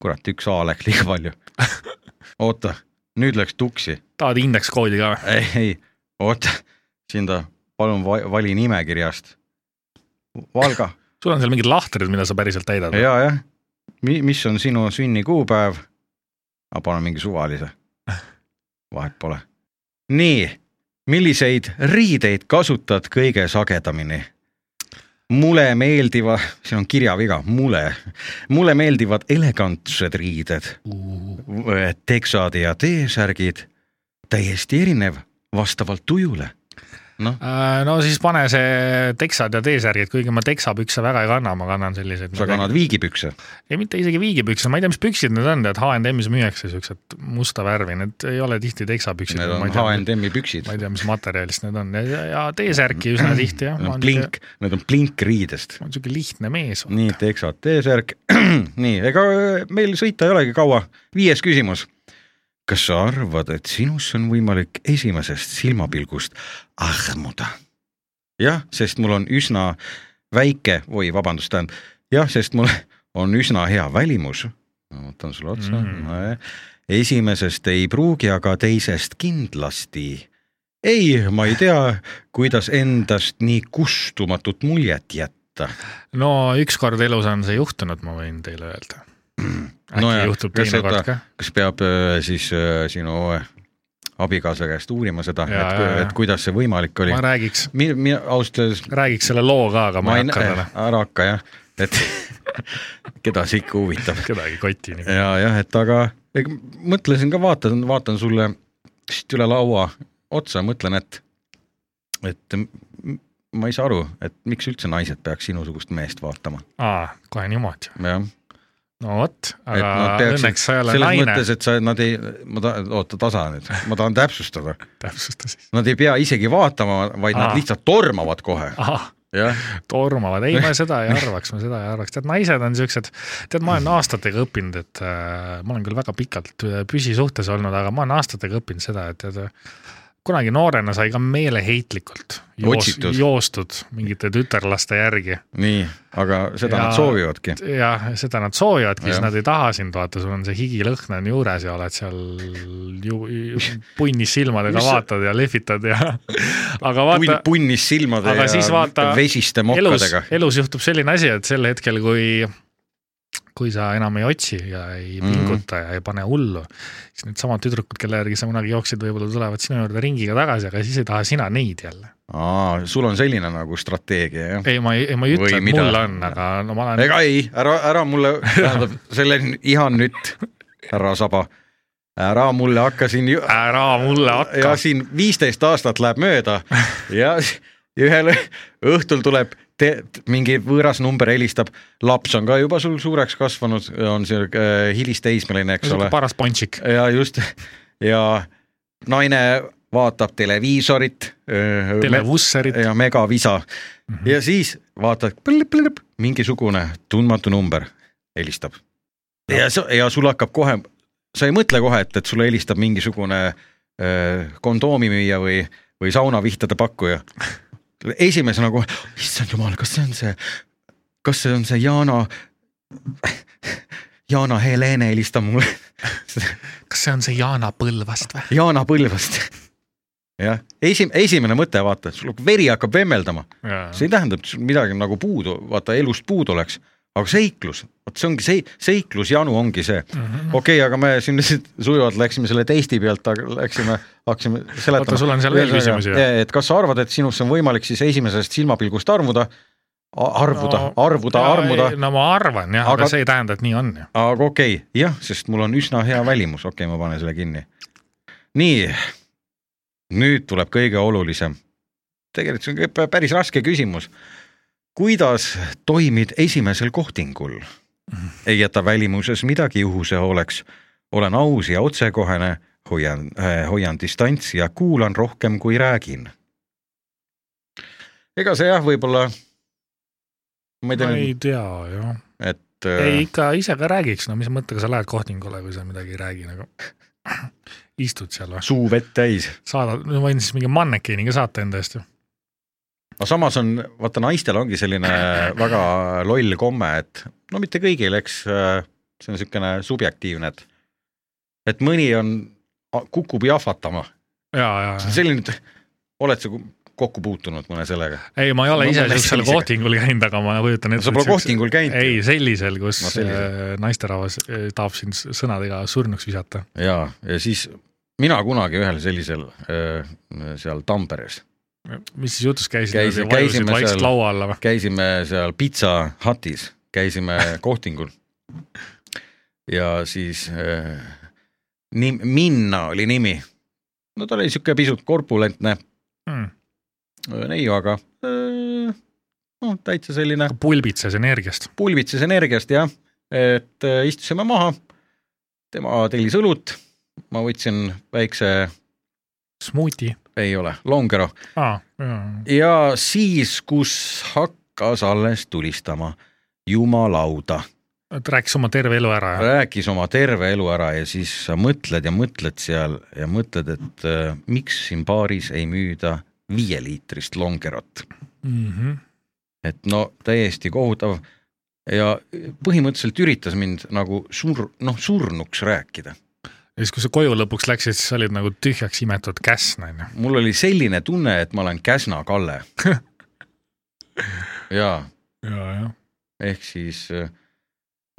kurat, üks A läks liiga palju. oota, nüüd läks tuksi, tahad indekskoodi ka või? ei, ei, oota, siin ta, palun va- vali nimekirjast. Valga sul on seal mingid lahtrid, mida sa päriselt täidad? ja, jah, Mi-, mis on sinu sünnikuupäev? ma panen mingi suvalise, vahet pole. nii, milliseid riideid kasutad kõige sagedamini? mulle meeldiva, siin on kirjaviga, mulle, mulle meeldivad elegantsed riided, teksad ja T-särgid, täiesti erinev vastavalt tujule. noh, Äh, no siis pane see teksad ja T-särgid, kuigi ma teksapükse väga ei kanna, ma kannan selliseid. sa kannad viigipükse. ei, mitte isegi viigipükse, ma ei tea, mis püksid need on, tead H&M-is müüakse siuksed musta värvi, need ei ole tihti teksapüksid. Need on H&M-i püksid ma. ei tea, mis materjalist need on ja, ja T-särki üsna tihti jah. Plink, need on plinkriidest. ma olen siuke lihtne mees. nii, teksad, T-särk. nii, ega meil sõita ei olegi kaua. viies küsimus. Kas sa arvad, et sinus on võimalik esimesest silmapilgust armuda? jah, sest mul on üsna väike, oi, vabandust, tähendab jah, sest mul on üsna hea välimus. ma võtan sulle otsa Mm. mm.. esimesest ei pruugi, aga teisest kindlasti. ei, ma ei tea, kuidas endast nii kustumatut muljet jätta no ükskord elus on see juhtunud, ma võin teile öelda. Äkki No ja, juhtub kas teinekord seda- ka. kas peab äh, siis äh, sinu abikaasa käest uurima seda, et, ja. et kuidas see võimalik oli ma? räägiks, mi-, mi- ausalt öeldes räägiks selle loo ka, aga ma ei hakka talle, ära hakka jah, et keda see ikka huvitab kedagi kotti nii. ja jah, et aga mõtlesin ka, vaatan, vaatan sulle siit üle laua otsa, mõtlen, et, et ma ei saa aru, et miks üldse naised peaks sinusugust meest vaatama, aa, kohe niimoodi. jah. No vot, aga peaksid õnneks sa ei ole selles naine, mõttes, et sa, nad ei, ma tahan, oota, tasa nüüd, ma tahan täpsustada, täpsusta siis. nad ei pea isegi vaatama, vaid Aa. nad lihtsalt tormavad kohe, tormavad, ei ma seda ei arvaks, ma seda ei arvaks, tead naised on siuksed, tead, ma olen aastatega õppinud, et äh, ma olen küll väga pikalt püsisuhtes olnud, aga ma olen aastatega õppinud seda, et tead kunagi noorena sai ka meeleheitlikult joos, joostud mingite tütarlaste järgi nii, aga seda Ja- nad soovivadki. jah, seda nad soovivadki, siis nad ei taha sind vaata, sul on see higilõhn on juures ja oled seal ju, ju punnis silmadega vaatad ja lehvitad ja aga vaata, punnis silmade aga ja vaata, vesiste mokkadega., elus juhtub selline asi, et sel hetkel, kui kui sa enam ei otsi ja ei Mhm. pinguta mm -hmm. ja ei pane hullu, siis needsamad tüdrukud, kelle järgi sa kunagi jooksid, võib-olla tulevad sinu juurde ringiga tagasi, aga siis ei taha sina neid jälle. aa, sul on selline nagu strateegia, jah? ei, ma ei, ma ei ütle, et mida? mul on, aga no ma olen, ega ei, ära, ära mulle, tähendab, selle ihan nüüd, härra Saba, ära mulle hakka siin ära mulle hakka ja. siin viisteist aastat läheb mööda ja ühel õhtul tuleb te, mingi võõras number helistab, laps on ka juba sul suureks kasvanud, on siuke äh, hilisteismeline, eks ole. paras ponšik. ja just ja naine vaatab televiisorit. televusserit. ja megavisa mm -hmm. ja siis vaatad, mingisugune tundmatu number helistab ja, ja sul hakkab kohe, sa ei mõtle kohe, et, et sulle helistab mingisugune äh, kondoomimüüja või, või saunavihtade pakkuja. Esimesena kohe, issand jumal, kas see on see, kas see on see Yana, Yana Helene helistab mulle, kas see on see Jaana Põlvast või? Yana Põlvast. jah, esim-, esimene mõte, vaata, sul veri hakkab vemmeldama, see ei tähenda, et sul midagi nagu puudu, vaata elust puudu oleks, aga seiklus, vot see ongi see seiklusjanu ongi see. Mhm. okei okay,, aga me siin lihtsalt sujuvalt läksime selle testi pealt, läksime, hakkasime seletama. Oota, sul on seal veel küsimusi, et kas sa arvad, et sinusse on võimalik siis esimesest silmapilgust armuda, arvuda no,, arvuda, armuda, no ma arvan jah, aga Aga- see ei tähenda, et nii on aga okei okay,, jah, sest mul on üsna hea välimus, okei okay,, ma panen selle kinni. nii, nüüd tuleb kõige olulisem. tegelikult see on päris raske küsimus. Kuidas toimid esimesel kohtingul? ei jäta välimuses midagi juhuse hooleks. olen aus ja otsekohene, hoian äh,, hoian distantsi ja kuulan rohkem kui räägin. ega see jah, võib-olla. ma ei tea ma ei tea jah. et ei äh, ikka ise ka räägiks, no mis mõttega sa lähed kohtingule, kui sa midagi ei räägi nagu. istud seal või? suu vett täis saadad, ma võin siis mingi mannekeeni ka saata enda eest ju. Aga samas on, vaata naistel ongi selline väga loll komme, et no mitte kõigil, eks äh, see on niisugune subjektiivne, et et mõni on, kukub jahvatama, ja, ja, ja. selline, oled sa kokku puutunud mõne sellega? ei, ma ei ole No ise sellisega. kohtingul käinud, aga ma kujutan ette. sa pole kohtingul käinud? ei, sellisel, kus No sellisel. naisterahvas eh, tahab sind sõnadega surnuks visata. ja, ja siis mina kunagi ühel sellisel äh, seal Tamperes mis siis jutus käisid Käisi-, vajusid käisime vaikselt laua alla või? käisime seal Pizza Hutis, käisime kohtingul ja siis äh, nim, Minna oli nimi. no ta oli sihuke pisut korpulentne Hmm. neiu aga öö, noh, täitsa selline pulbitses energiast. pulbitses energiast jah, et äh, istusime maha, tema tellis õlut, ma võtsin väikse, Smuuti. Ei ole, Longero. Aa, ja siis, kus hakkas alles tulistama jumalauda, et rääkis oma terve elu ära. rääkis oma terve elu ära ja siis sa mõtled ja mõtled seal ja mõtled, et äh, miks siin baaris ei müüda viieliitrist Longerot, Mm -hmm. et no täiesti kohutav. Ja põhimõtteliselt üritas mind nagu sur-, noh surnuks rääkida ja siis, kui sa koju lõpuks läksid, siis olid nagu tühjaks imetud käsn, onju. mul oli selline tunne, et ma olen Käsna Kalle. jaa, ja, ja. ehk siis äh,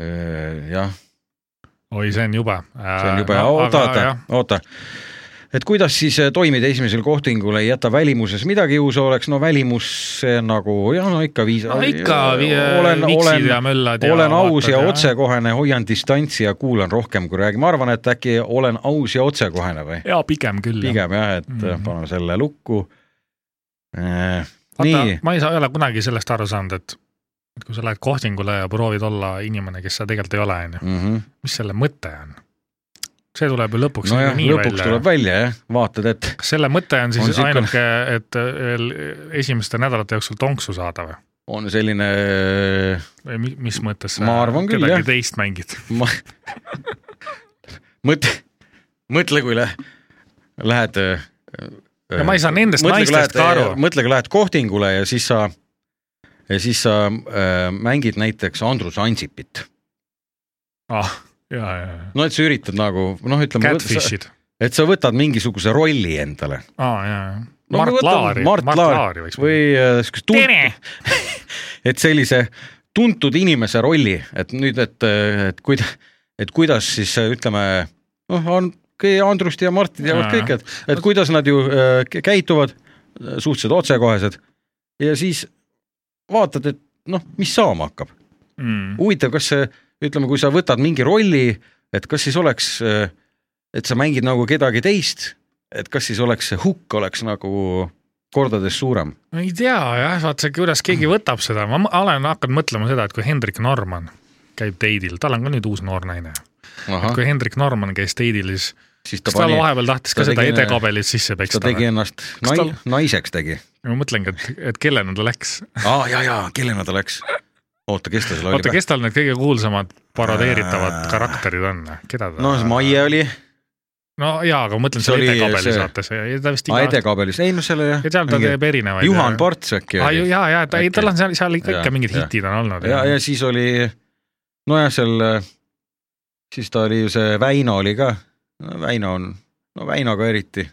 äh, jah, oi, see on jube. see on jube, oota, oota, oota. Et kuidas siis äh, toimida esimesel kohtingul, ei jäta välimuses midagi ju, see oleks no välimus on nagu jah, no ikka viis. no ikka vi- olen, olen ja ja olen aus ja vaatad otsekohene, hoian distantsi ja kuulan rohkem, kui räägin, ma arvan, et äkki olen aus ja otsekohene või? ja pigem küll. pigem jah, et mm Mhm. -hmm. paneme selle lukku äh,. vaata nii,, ma ei saa, ei ole kunagi sellest aru saanud, et et kui sa lähed kohtingule ja proovid olla inimene, kes sa tegelikult ei ole, onju, mm. -hmm. mis selle mõte on? See tuleb ju lõpuks nojah, lõpuks välja tuleb. välja jah, vaatad, et kas selle mõte on siis On ainuke, et veel esimeste nädalate jooksul tonksu saada või? on selline, või mi- mis mõttes küll, kedagi jah. teist mängid? ma mõtle, mõtle, kui lä- lähed. Ja ma ei saa nendest naistest ka aru. mõtle, kui lähed kohtingule ja siis sa, ja siis sa äh, mängid näiteks Andrus Ansipit. ah. No et sa üritad nagu noh, ütleme, Catfish'id. et sa võtad mingisuguse rolli endale. aa, ja, ja. No Mart Laari, Mart Laari või äh, siukest tun- tere! et sellise tuntud inimese rolli, et nüüd, et, et kuida-, et kuidas siis ütleme, noh, on Andrust ja Marti teavad Jaa. kõik, et, et kuidas nad ju äh, kä- käituvad, suhteliselt otsekohesed ja siis vaatad, et noh, mis saama hakkab. Mm. huvitav, kas see, ütleme, kui sa võtad mingi rolli, et kas siis oleks, et sa mängid nagu kedagi teist, et kas siis oleks see hukk oleks nagu kordades suurem. ma ei tea jah, vaata see, kuidas keegi võtab seda, ma olen hakanud mõtlema seda, et kui Hendrik Norman käib teidil, tal on ka nüüd uus noor naine. ahah, kui Hendrik Norman käis teidil, siis siis ta kas tal pani, vahepeal tahtis ka ta seda tegi- edekabelit sisse ta peksta tegi või? ennast nai- tal-, naiseks tegi. ma mõtlengi, et, et kellena ta läks. aa ja, ja kellena ta läks? oota, kes ta seal oota, oli? kes tal need kõige kuulsamad parodeeritavad Äh. karakterid on? keda ta? no Maie oli, no jaa, aga ma mõtlen See selle oli edekabeli see- saates ja ta vist iga edekabelis, ei no seal oli jah ja seal ta teeb erinevaid. Juhan. Parts äkki oli. jaa, jaa, ta, ei tal on seal, seal ikka, ikka mingid hitid on olnud. ja, ja siis oli, nojah, seal, siis ta oli ju see Väino oli ka, Väino on, no Väinoga eriti,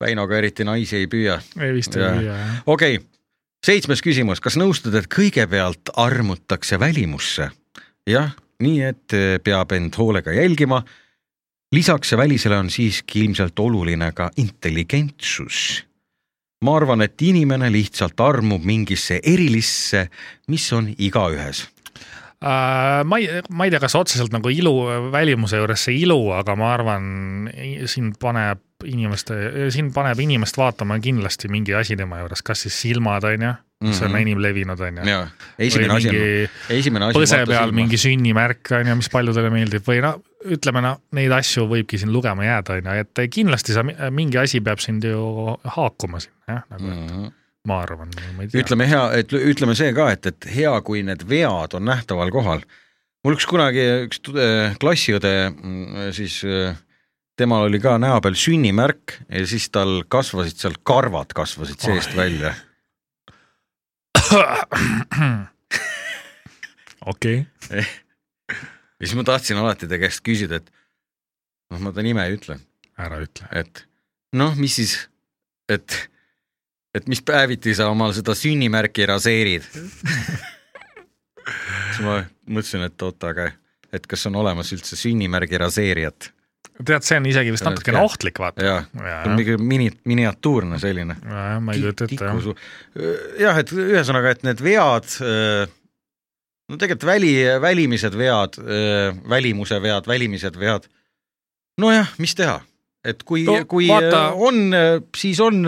Väinoga eriti naisi ei püüa. ei vist ei Jaa. püüa jah. okei okay., seitsmes küsimus, kas nõustud, et kõigepealt armutakse välimusse? jah, nii et eh, peab end hoolega jälgima. lisaks välisele on siiski ilmselt oluline ka intelligentsus. ma arvan, et inimene lihtsalt armub mingisse erilisse, mis on igaühes Äh, ma ei, ma ei tea, kas otseselt nagu ilu, välimuse juures see ilu, aga ma arvan, siin paneb inimeste, siin paneb inimest vaatama kindlasti mingi asi tema juures, kas siis silmad on ju, mis on Mhm. enim levinud on ju. ja esimene asi on, esimene asi. põse peal mingi sünnimärk on ju, mis paljudele meeldib või no ütleme noh, neid asju võibki siin lugema jääda on ju, et kindlasti sa mingi asi peab sind ju haakuma sinna jah, nagu mm. mm. -hmm. ma arvan, ma ei tea. ütleme hea, et ütleme see ka, et, et hea, kui need vead on nähtaval kohal. mul üks kunagi üks äh, klassiõde, siis äh, temal oli ka näo peal sünnimärk ja siis tal kasvasid seal karvad kasvasid seest Oi. välja. okei, ja siis ma tahtsin alati ta käest küsida, et noh, ma ta nime ei ütle, ära ütle. et noh, mis siis, et, et mis päeviti sa omal seda sünnimärki raseerid. siis ma mõtlesin, et oota, aga et kas on olemas üldse sünnimärgi raseerijat tead, see on isegi vist natukene ohtlik, vaata. ja jah, mingi mini, miniatuurne selline. ma ei kujuta ette jah. jah, et ühesõnaga, et need vead, no tegelikult väli, välimised vead, välimuse vead, välimised vead. nojah, mis teha, et kui No kui vaata- vaata... on, siis on,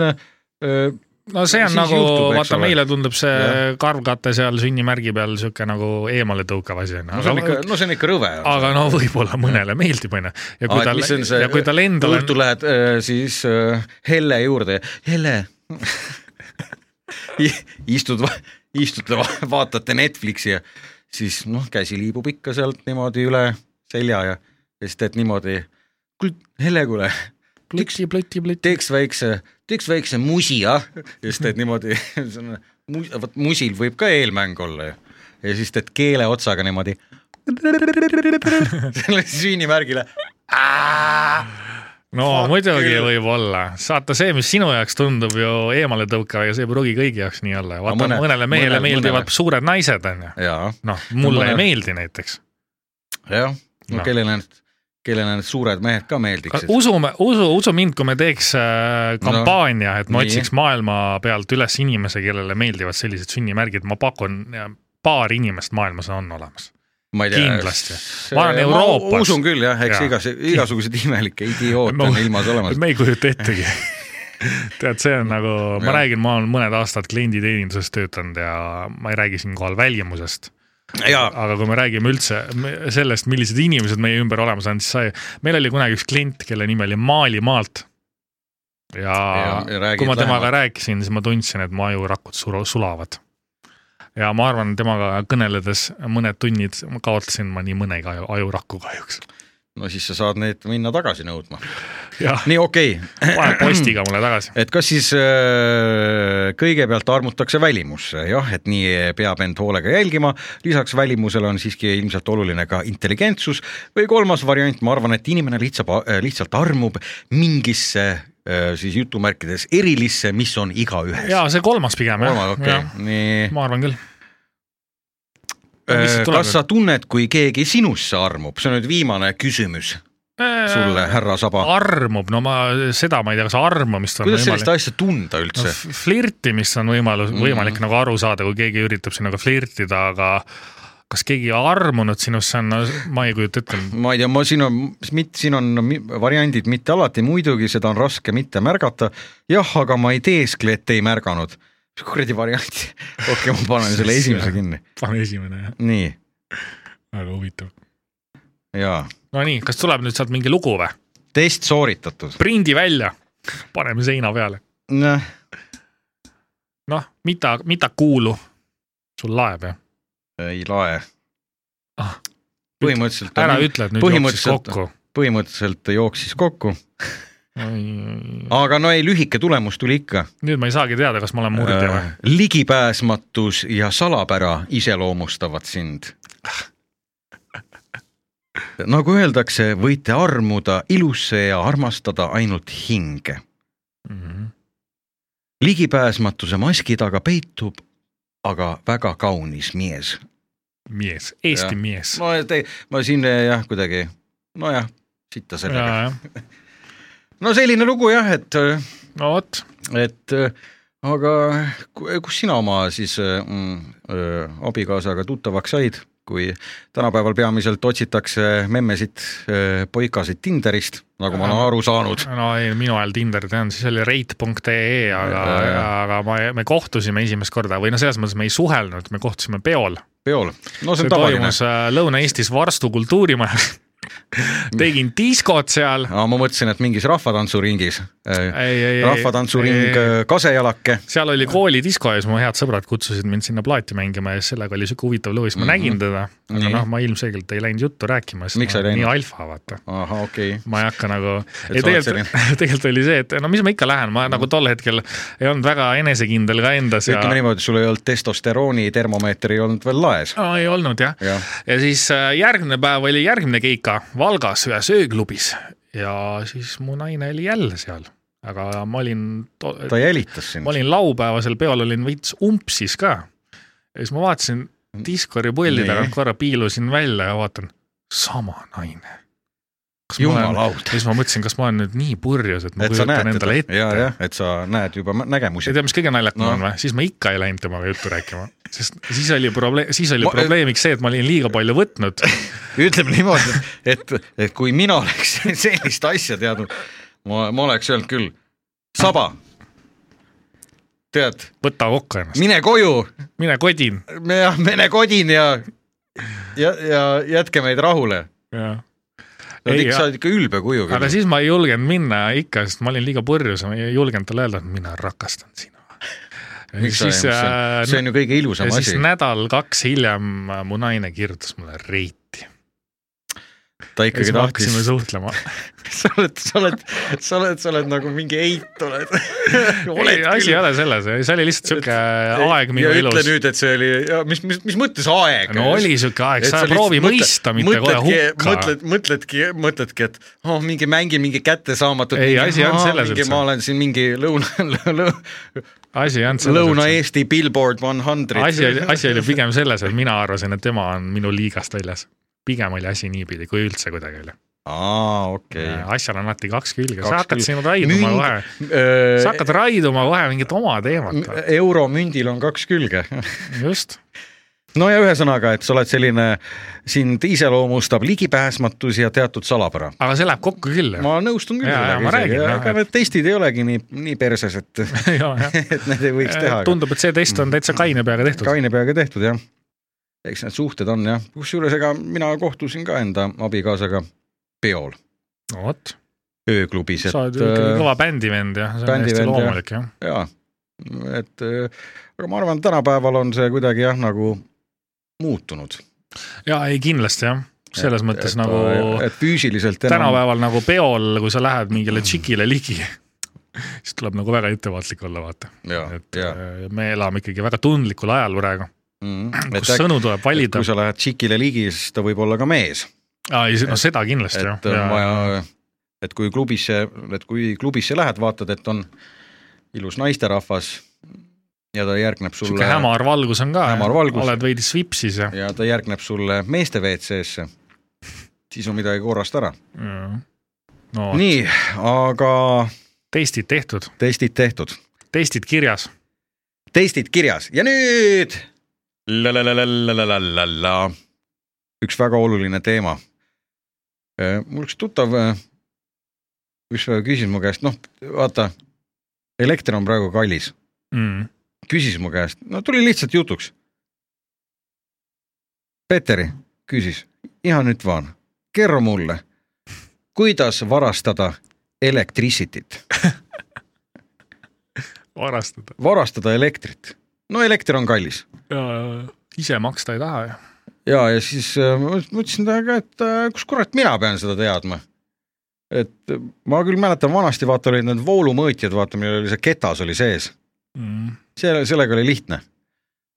no see on nagu, vaata meile tundub see Jah. karvkate seal sünnimärgi peal sihuke nagu eemaletõukav asi on no see on ikka, no see on ikka rõve. aga no võib-olla mõnele meeldib, onju. ja kui Aa, mis see ja kui tal endal on õhtul lähed äh, siis äh, Helle juurde, Helle istud, istute, vaatate Netflixi ja siis noh, käsi liibub ikka sealt niimoodi üle selja ja, ja siis teed niimoodi. kuule, Helle, kuule, teeks väikse, teeks väikse musi, ah. siis teed niimoodi, vot musil võib ka eelmäng olla ju. ja siis teed keele otsaga niimoodi. selle sünnimärgile no Fuck muidugi küll. võib olla, saata see, mis sinu jaoks tundub ju eemaletõukav ja see ei pruugi kõigi jaoks nii olla vaata mõne- mõnele mehele meeldivad mõnele. suured naised onju. noh, mulle mõne- ei meeldi näiteks. jah, no Noh. kellele need, kellele need suured mehed ka meeldiksid. usume, usu, usu mind, kui me teeks äh, kampaania, et ma nii. otsiks maailma pealt üles inimese, kellele meeldivad sellised sünnimärgid, ma pakun, paar inimest maailmas on olemas. ma ei kindlasti. Ma arvan, Euroopas- usun küll jah, eks Jaa. igas, igasuguseid imelikke idioote No, on ilmas olemas. me ei kujuta ettegi. tead, see on nagu, ma Jah. räägin, ma olen mõned aastad klienditeeninduses töötanud ja ma ei räägi siinkohal välimusest. Aga kui me räägime üldse sellest, millised inimesed meie ümber olemas on, siis sai, meil oli kunagi üks klient, kelle nimi oli Maalimaalt. ja, Ja- ja räägid kui ma temaga lähemalt. rääkisin, siis ma tundsin, et mu ajurakud sulavad. ja ma arvan, temaga kõneledes mõned tunnid kaotasin ma nii mõnegi aju, ajuraku kahjuks. No siis sa saad neid minna tagasi nõudma. nii okei okay., paned postiga mulle tagasi. et kas siis äh, kõigepealt armutakse välimusse, jah, et nii peab end hoolega jälgima, lisaks välimusele on siiski ilmselt oluline ka intelligentsus või kolmas variant, ma arvan, et inimene lihtsalt, lihtsalt armub mingisse äh, siis jutumärkides erilisse, mis on igaühes. ja see kolmas pigem jah okei okay. nii. ma arvan küll. Tuleb kas sa tunned, kui keegi sinusse armub, see on nüüd viimane küsimus sulle, härra Saba. armub, no ma, seda ma ei tea, kas armumist on kuidas sellist võimalik asja tunda no, üldse? f- flirtimist on võimalus, Mhm. võimalik nagu aru saada, kui keegi üritab sinuga flirtida, aga kas keegi armunud sinusse on, no ma ei kujuta ette. ma ei tea, ma siin on, siin on variandid mitte alati, muidugi seda on raske mitte märgata. jah, aga ma ei teeskle, et ei märganud. Mis kuradi variant, okei ma panen selle esimese kinni. pane esimene jah, nii, väga huvitav. ja Nonii, kas tuleb nüüd sealt mingi lugu või? test sooritatud. prindi välja, paneme seina peale. noh, noh, mida, mida kuulu? sul laeb jah? ei lae Ah.. põhimõtteliselt, ära ütle, et nüüd jooksis kokku. põhimõtteliselt jooksis kokku, aga no ei, lühike tulemus tuli ikka. nüüd ma ei saagi teada, kas ma olen murdja või? ligipääsmatus ja salapära iseloomustavad sind. nagu öeldakse, võite armuda ilusse ja armastada ainult hinge. Mhm. ligipääsmatuse maski taga peitub aga väga kaunis mees. mees, Eesti Jah. mees. no te, ma siin jah, kuidagi nojah, sitta sellega. no selline lugu jah, et, no vot, et eh, aga ku- kus sina oma siis eh, mm, abikaasaga tuttavaks said, kui tänapäeval peamiselt otsitakse memmesid, poikasid Tinderist, nagu ma olen aru saanud. no ei, minu ajal Tinder tean, siis oli rate.ee, aga aga ma, me kohtusime esimest korda või no selles mõttes me ei suhelnud, me kohtusime peol. peol, no see on tavaline äh, Lõuna-Eestis Varstu kultuurimajas. tegin diskot seal. ma mõtlesin, et mingis rahvatantsuringis, ei. rahvatantsuring eh, Kasejalake. seal oli koolidisko ja siis mu head sõbrad kutsusid mind sinna plaati mängima ja sellega oli siuke huvitav lugu, siis ma Mhm. nägin teda, aga Nii. noh, ma ilmselgelt ei läinud juttu rääkima, sest ma nii läinud? alfa, vaata. ahah, okei okay.. ma ei hakka nagu, ei tegelikult, tegelikult oli see, et no mis ma ikka lähen, ma nagu tol hetkel ei olnud väga enesekindel ka endas ja ütleme niimoodi, sul ei olnud testosterooni termomeeter ei olnud veel laes. no, ei olnud jah jah, ja siis äh, järgmine päev oli järgmine keika Valgas ühes ööklubis ja siis mu naine oli jälle seal, aga ma olin, ta jälitas sind ma. olin laupäevasel peol olin veits umpsis ka. ja siis ma vaatasin Discordi pulli Nii. tagant korra piilusin välja ja vaatan, sama naine. Jumalaud ja, siis ma mõtlesin, kas ma olen nüüd nii purjus, et ma et kujutan endale teda ja, ette. jah, et sa näed juba nägemusi ja. tead, mis kõige naljakam No. on või, siis ma ikka ei läinud temaga juttu rääkima, sest siis oli probleem, siis oli Ma- probleemiks see, et ma olin liiga palju võtnud. ütleme niimoodi, et, et kui mina oleks sellist asja teadnud, ma, ma oleks öelnud küll, Saba, tead, võta kokku ennast, mine koju, mine kodin. mine kodin ja ja, ja jätke meid rahule. sa oled ikka, sa oled ikka ülbe kuju aga siis ma ei julgenud minna ikka, sest ma olin liiga purjus, ma ei julgenud talle öelda, et mina rakastan sinu. miks see on- see on ju kõige ilusam ja siis asi. nädal-kaks hiljem äh, mu naine kirjutas mulle reiti. Ta ikkagi tahtis hakkasime, suhtlema. sa oled, sa oled, sa oled, sa oled nagu mingi eit oled. ei, asi ei ole selles, see oli lihtsalt sihuke aeg minu ja ütle elus. nüüd, et see oli, mis, mis, mis mõttes aeg? no oli sihuke aeg, sa proovi mõista, mitte kohe hukka. mõtled, mõtledki, mõtledki, et oh, mingi mängin mingi kättesaamatut. Ei, asi ei olnud selles üldse. ma olen siin mingi lõuna, lõuna, asi ei olnud selles. Lõuna-Eesti Billboard One Hundred. asi oli, asi oli pigem selles, et mina arvasin, et tema on minu liigast väljas. Pigem oli asi niipidi, kui üldse kuidagi oli. aa, okei. asjal on alati kaks külge, sa hakkad siin raiduma Münd- kohe, sa hakkad raiduma kohe mingit oma teemat. euromündil on kaks külge. just, no ja ühesõnaga, et sa oled selline, sind iseloomustab ligipääsmatus ja teatud salapära. aga see läheb kokku küll. ma nõustun küll aga et- need testid ei olegi nii, nii perses, et et need ei võiks teha. tundub, et see test on täitsa kaine peaga tehtud. kaine peaga tehtud jah. Eks need suhted on jah, kusjuures ega mina kohtusin ka enda abikaasaga peol no vot, ööklubis, et sa oled ikkagi kõva bändivend ja see on hästi jah. loomulik jah. jaa, et äh, aga ma arvan, tänapäeval on see kuidagi jah, nagu muutunud. ja ei kindlasti jah, selles et, mõttes et, nagu et füüsiliselt enam tänapäeval nagu peol, kui sa lähed mingile tšikile ligi, siis tuleb nagu väga ettevaatlik olla, vaata. et ja äh, me elame ikkagi väga tundlikul ajal praegu, mm, kus et äkki- sõnu tuleb valida? kui. sa lähed tšikile ligi, siis ta võib olla ka mees, no seda kindlasti jah. et on vaja, et kui klubisse, et kui klubisse lähed, vaatad, et on ilus naisterahvas ja ta järgneb sulle sihuke hämar valgus on ka, oled veidi svipsis ja. ja ta järgneb sulle meeste WC-sse, siis on midagi korrast ära. no nii, aga testid tehtud, testid tehtud, testid kirjas. testid kirjas. Ja nüüd la-la-la-la-la-la-la-la. üks väga oluline teema. mul üks tuttav, üks küsis mu käest, noh vaata, elekter on praegu kallis, Mm. küsis mu käest, no tuli lihtsalt jutuks. Peeteri küsis, ihan nüüd vaan, kerro mulle, kuidas varastada elektricity't, varastada. varastada elektrit. No elekter on kallis ise maksta ei taha ju. ja, ja siis äh, ma mõtlesin ka, et äh, kus kurat mina pean seda teadma. et äh, ma küll mäletan vanasti vaata olid need voolumõõtjad, vaata millel oli see ketas oli sees, Mm. selle, sellega oli lihtne.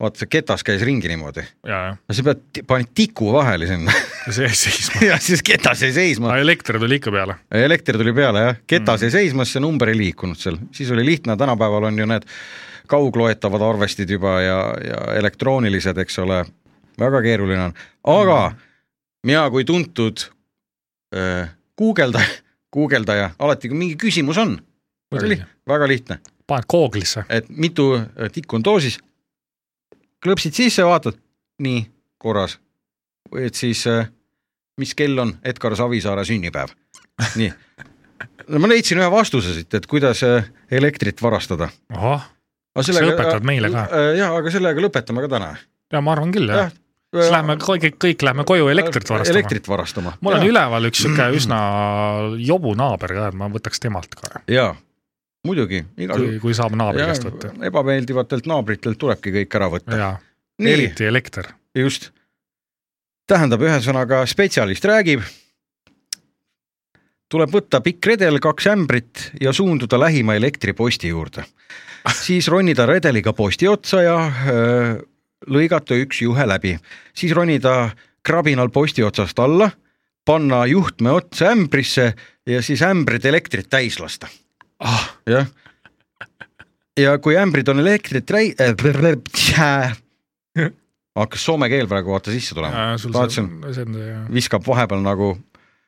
Vaata see ketas käis ringi niimoodi, ja, no sa pead, panid tiku vahele sinna. Ja see seisma. ja siis ketas jäi seisma. Elekter tuli ikka peale. elekter tuli peale jah, ketas Mm. jäi seisma, siis see number ei liikunud seal, siis oli lihtne, tänapäeval on ju need kaugloetavad arvestid juba ja, ja elektroonilised, eks ole, väga keeruline on, aga mina kui tuntud äh, guugeldaja, guugeldaja, alati kui mingi küsimus on, väga lihtne, väga lihtne, paned Google'isse. et mitu äh, tikku on doosis, klõpsid sisse, vaatad, nii, korras. et siis äh, mis kell on Edgar Savisaare sünnipäev, nii. no ma leidsin ühe vastuse siit, et kuidas äh, elektrit varastada. ahah, Kas sa õpetad meile ka? jaa, aga sellega lõpetame ka täna. ja ma arvan küll jah. siis lähme kõik, kõik lähme koju elektrit varastama. elektrit varastama. mul on üleval üks sihuke üsna jobu naaber ka, et ma võtaks temalt ka, jaa, muidugi, kui, kui saab naabri käest võtta. ebameeldivatelt naabritelt tulebki kõik ära võtta. eriti elekter. just. tähendab, ühesõnaga spetsialist räägib. tuleb võtta pikk redel, kaks ämbrit ja suunduda lähima elektriposti juurde. siis ronida redeliga posti otsa ja öö, lõigata üks juhe läbi, siis ronida krabinal posti otsast alla, panna juhtme otsa ämbrisse ja siis ämbrid elektrit täis lasta. ah, jah. ja kui ämbrid on elektrit täi- äh,, hakkas soome keel praegu vaata sisse tulema, see viskab vahepeal nagu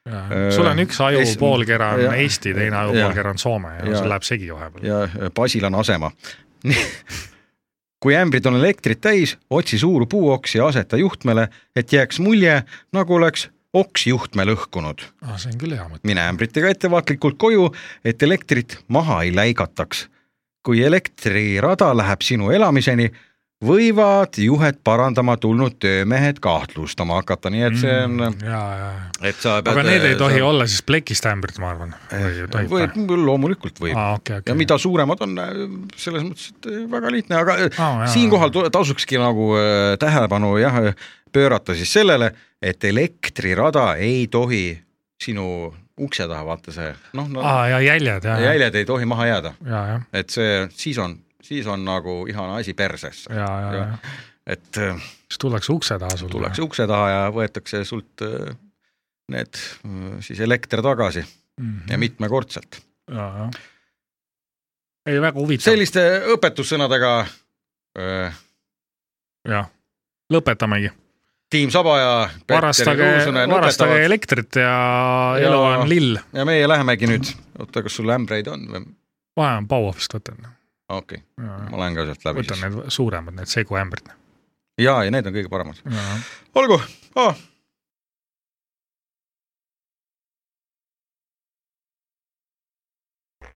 jah. sul on üks aju es- poolkera on ja- Eesti, teine aju ja- poolkera on Soome ja ja- see läheb segi vahepeal. ja basil on asema. kui ämbrid on elektrit täis, otsi suur puuoks ja aseta juhtmele, et jääks mulje, nagu oleks oks juhtme lõhkunud. ah, see on küll hea mõte. mine ämbritega ettevaatlikult koju, et elektrit maha ei läigataks. kui elektrirada läheb sinu elamiseni, võivad juhet parandama tulnud töömehed kahtlustama hakata, nii et see on mm,, ja, ja, et sa pead. aga need ei tohi olla siis plekist ämbrid, ma arvan. võib, loomulikult võib aa, okei, ja okei. mida suuremad on, selles mõttes, et äh, väga lihtne, aga jaa, siinkohal tasukski nagu äh, tähelepanu jah, pöörata siis sellele, et elektrirada ei tohi sinu ukse taha, vaata see noh no,, aa, ja jäljed jäljed ei tohi maha jääda, et see siis on, siis on nagu ihane asi ja et äh, siis tullakse ukse taha sulle. tullakse ukse taha ja võetakse sult äh, need äh, siis elekter tagasi ja mitmekordselt. ja, ja. ei, väga huvitav. selliste õpetussõnadega äh, jah, lõpetamegi. Tiim Saba ja Peeter Kruusonen varastage elektrit ja Ja- elu on lill. ja meie lähemegi nüüd, oota, kas sul ämbreid on või? vaja on Bauhofist võtta. okei okay., ma lähen ka sealt läbi võtan siis. need suuremad, need seguämbrid. ja, ja need on kõige paremad. olgu oh,,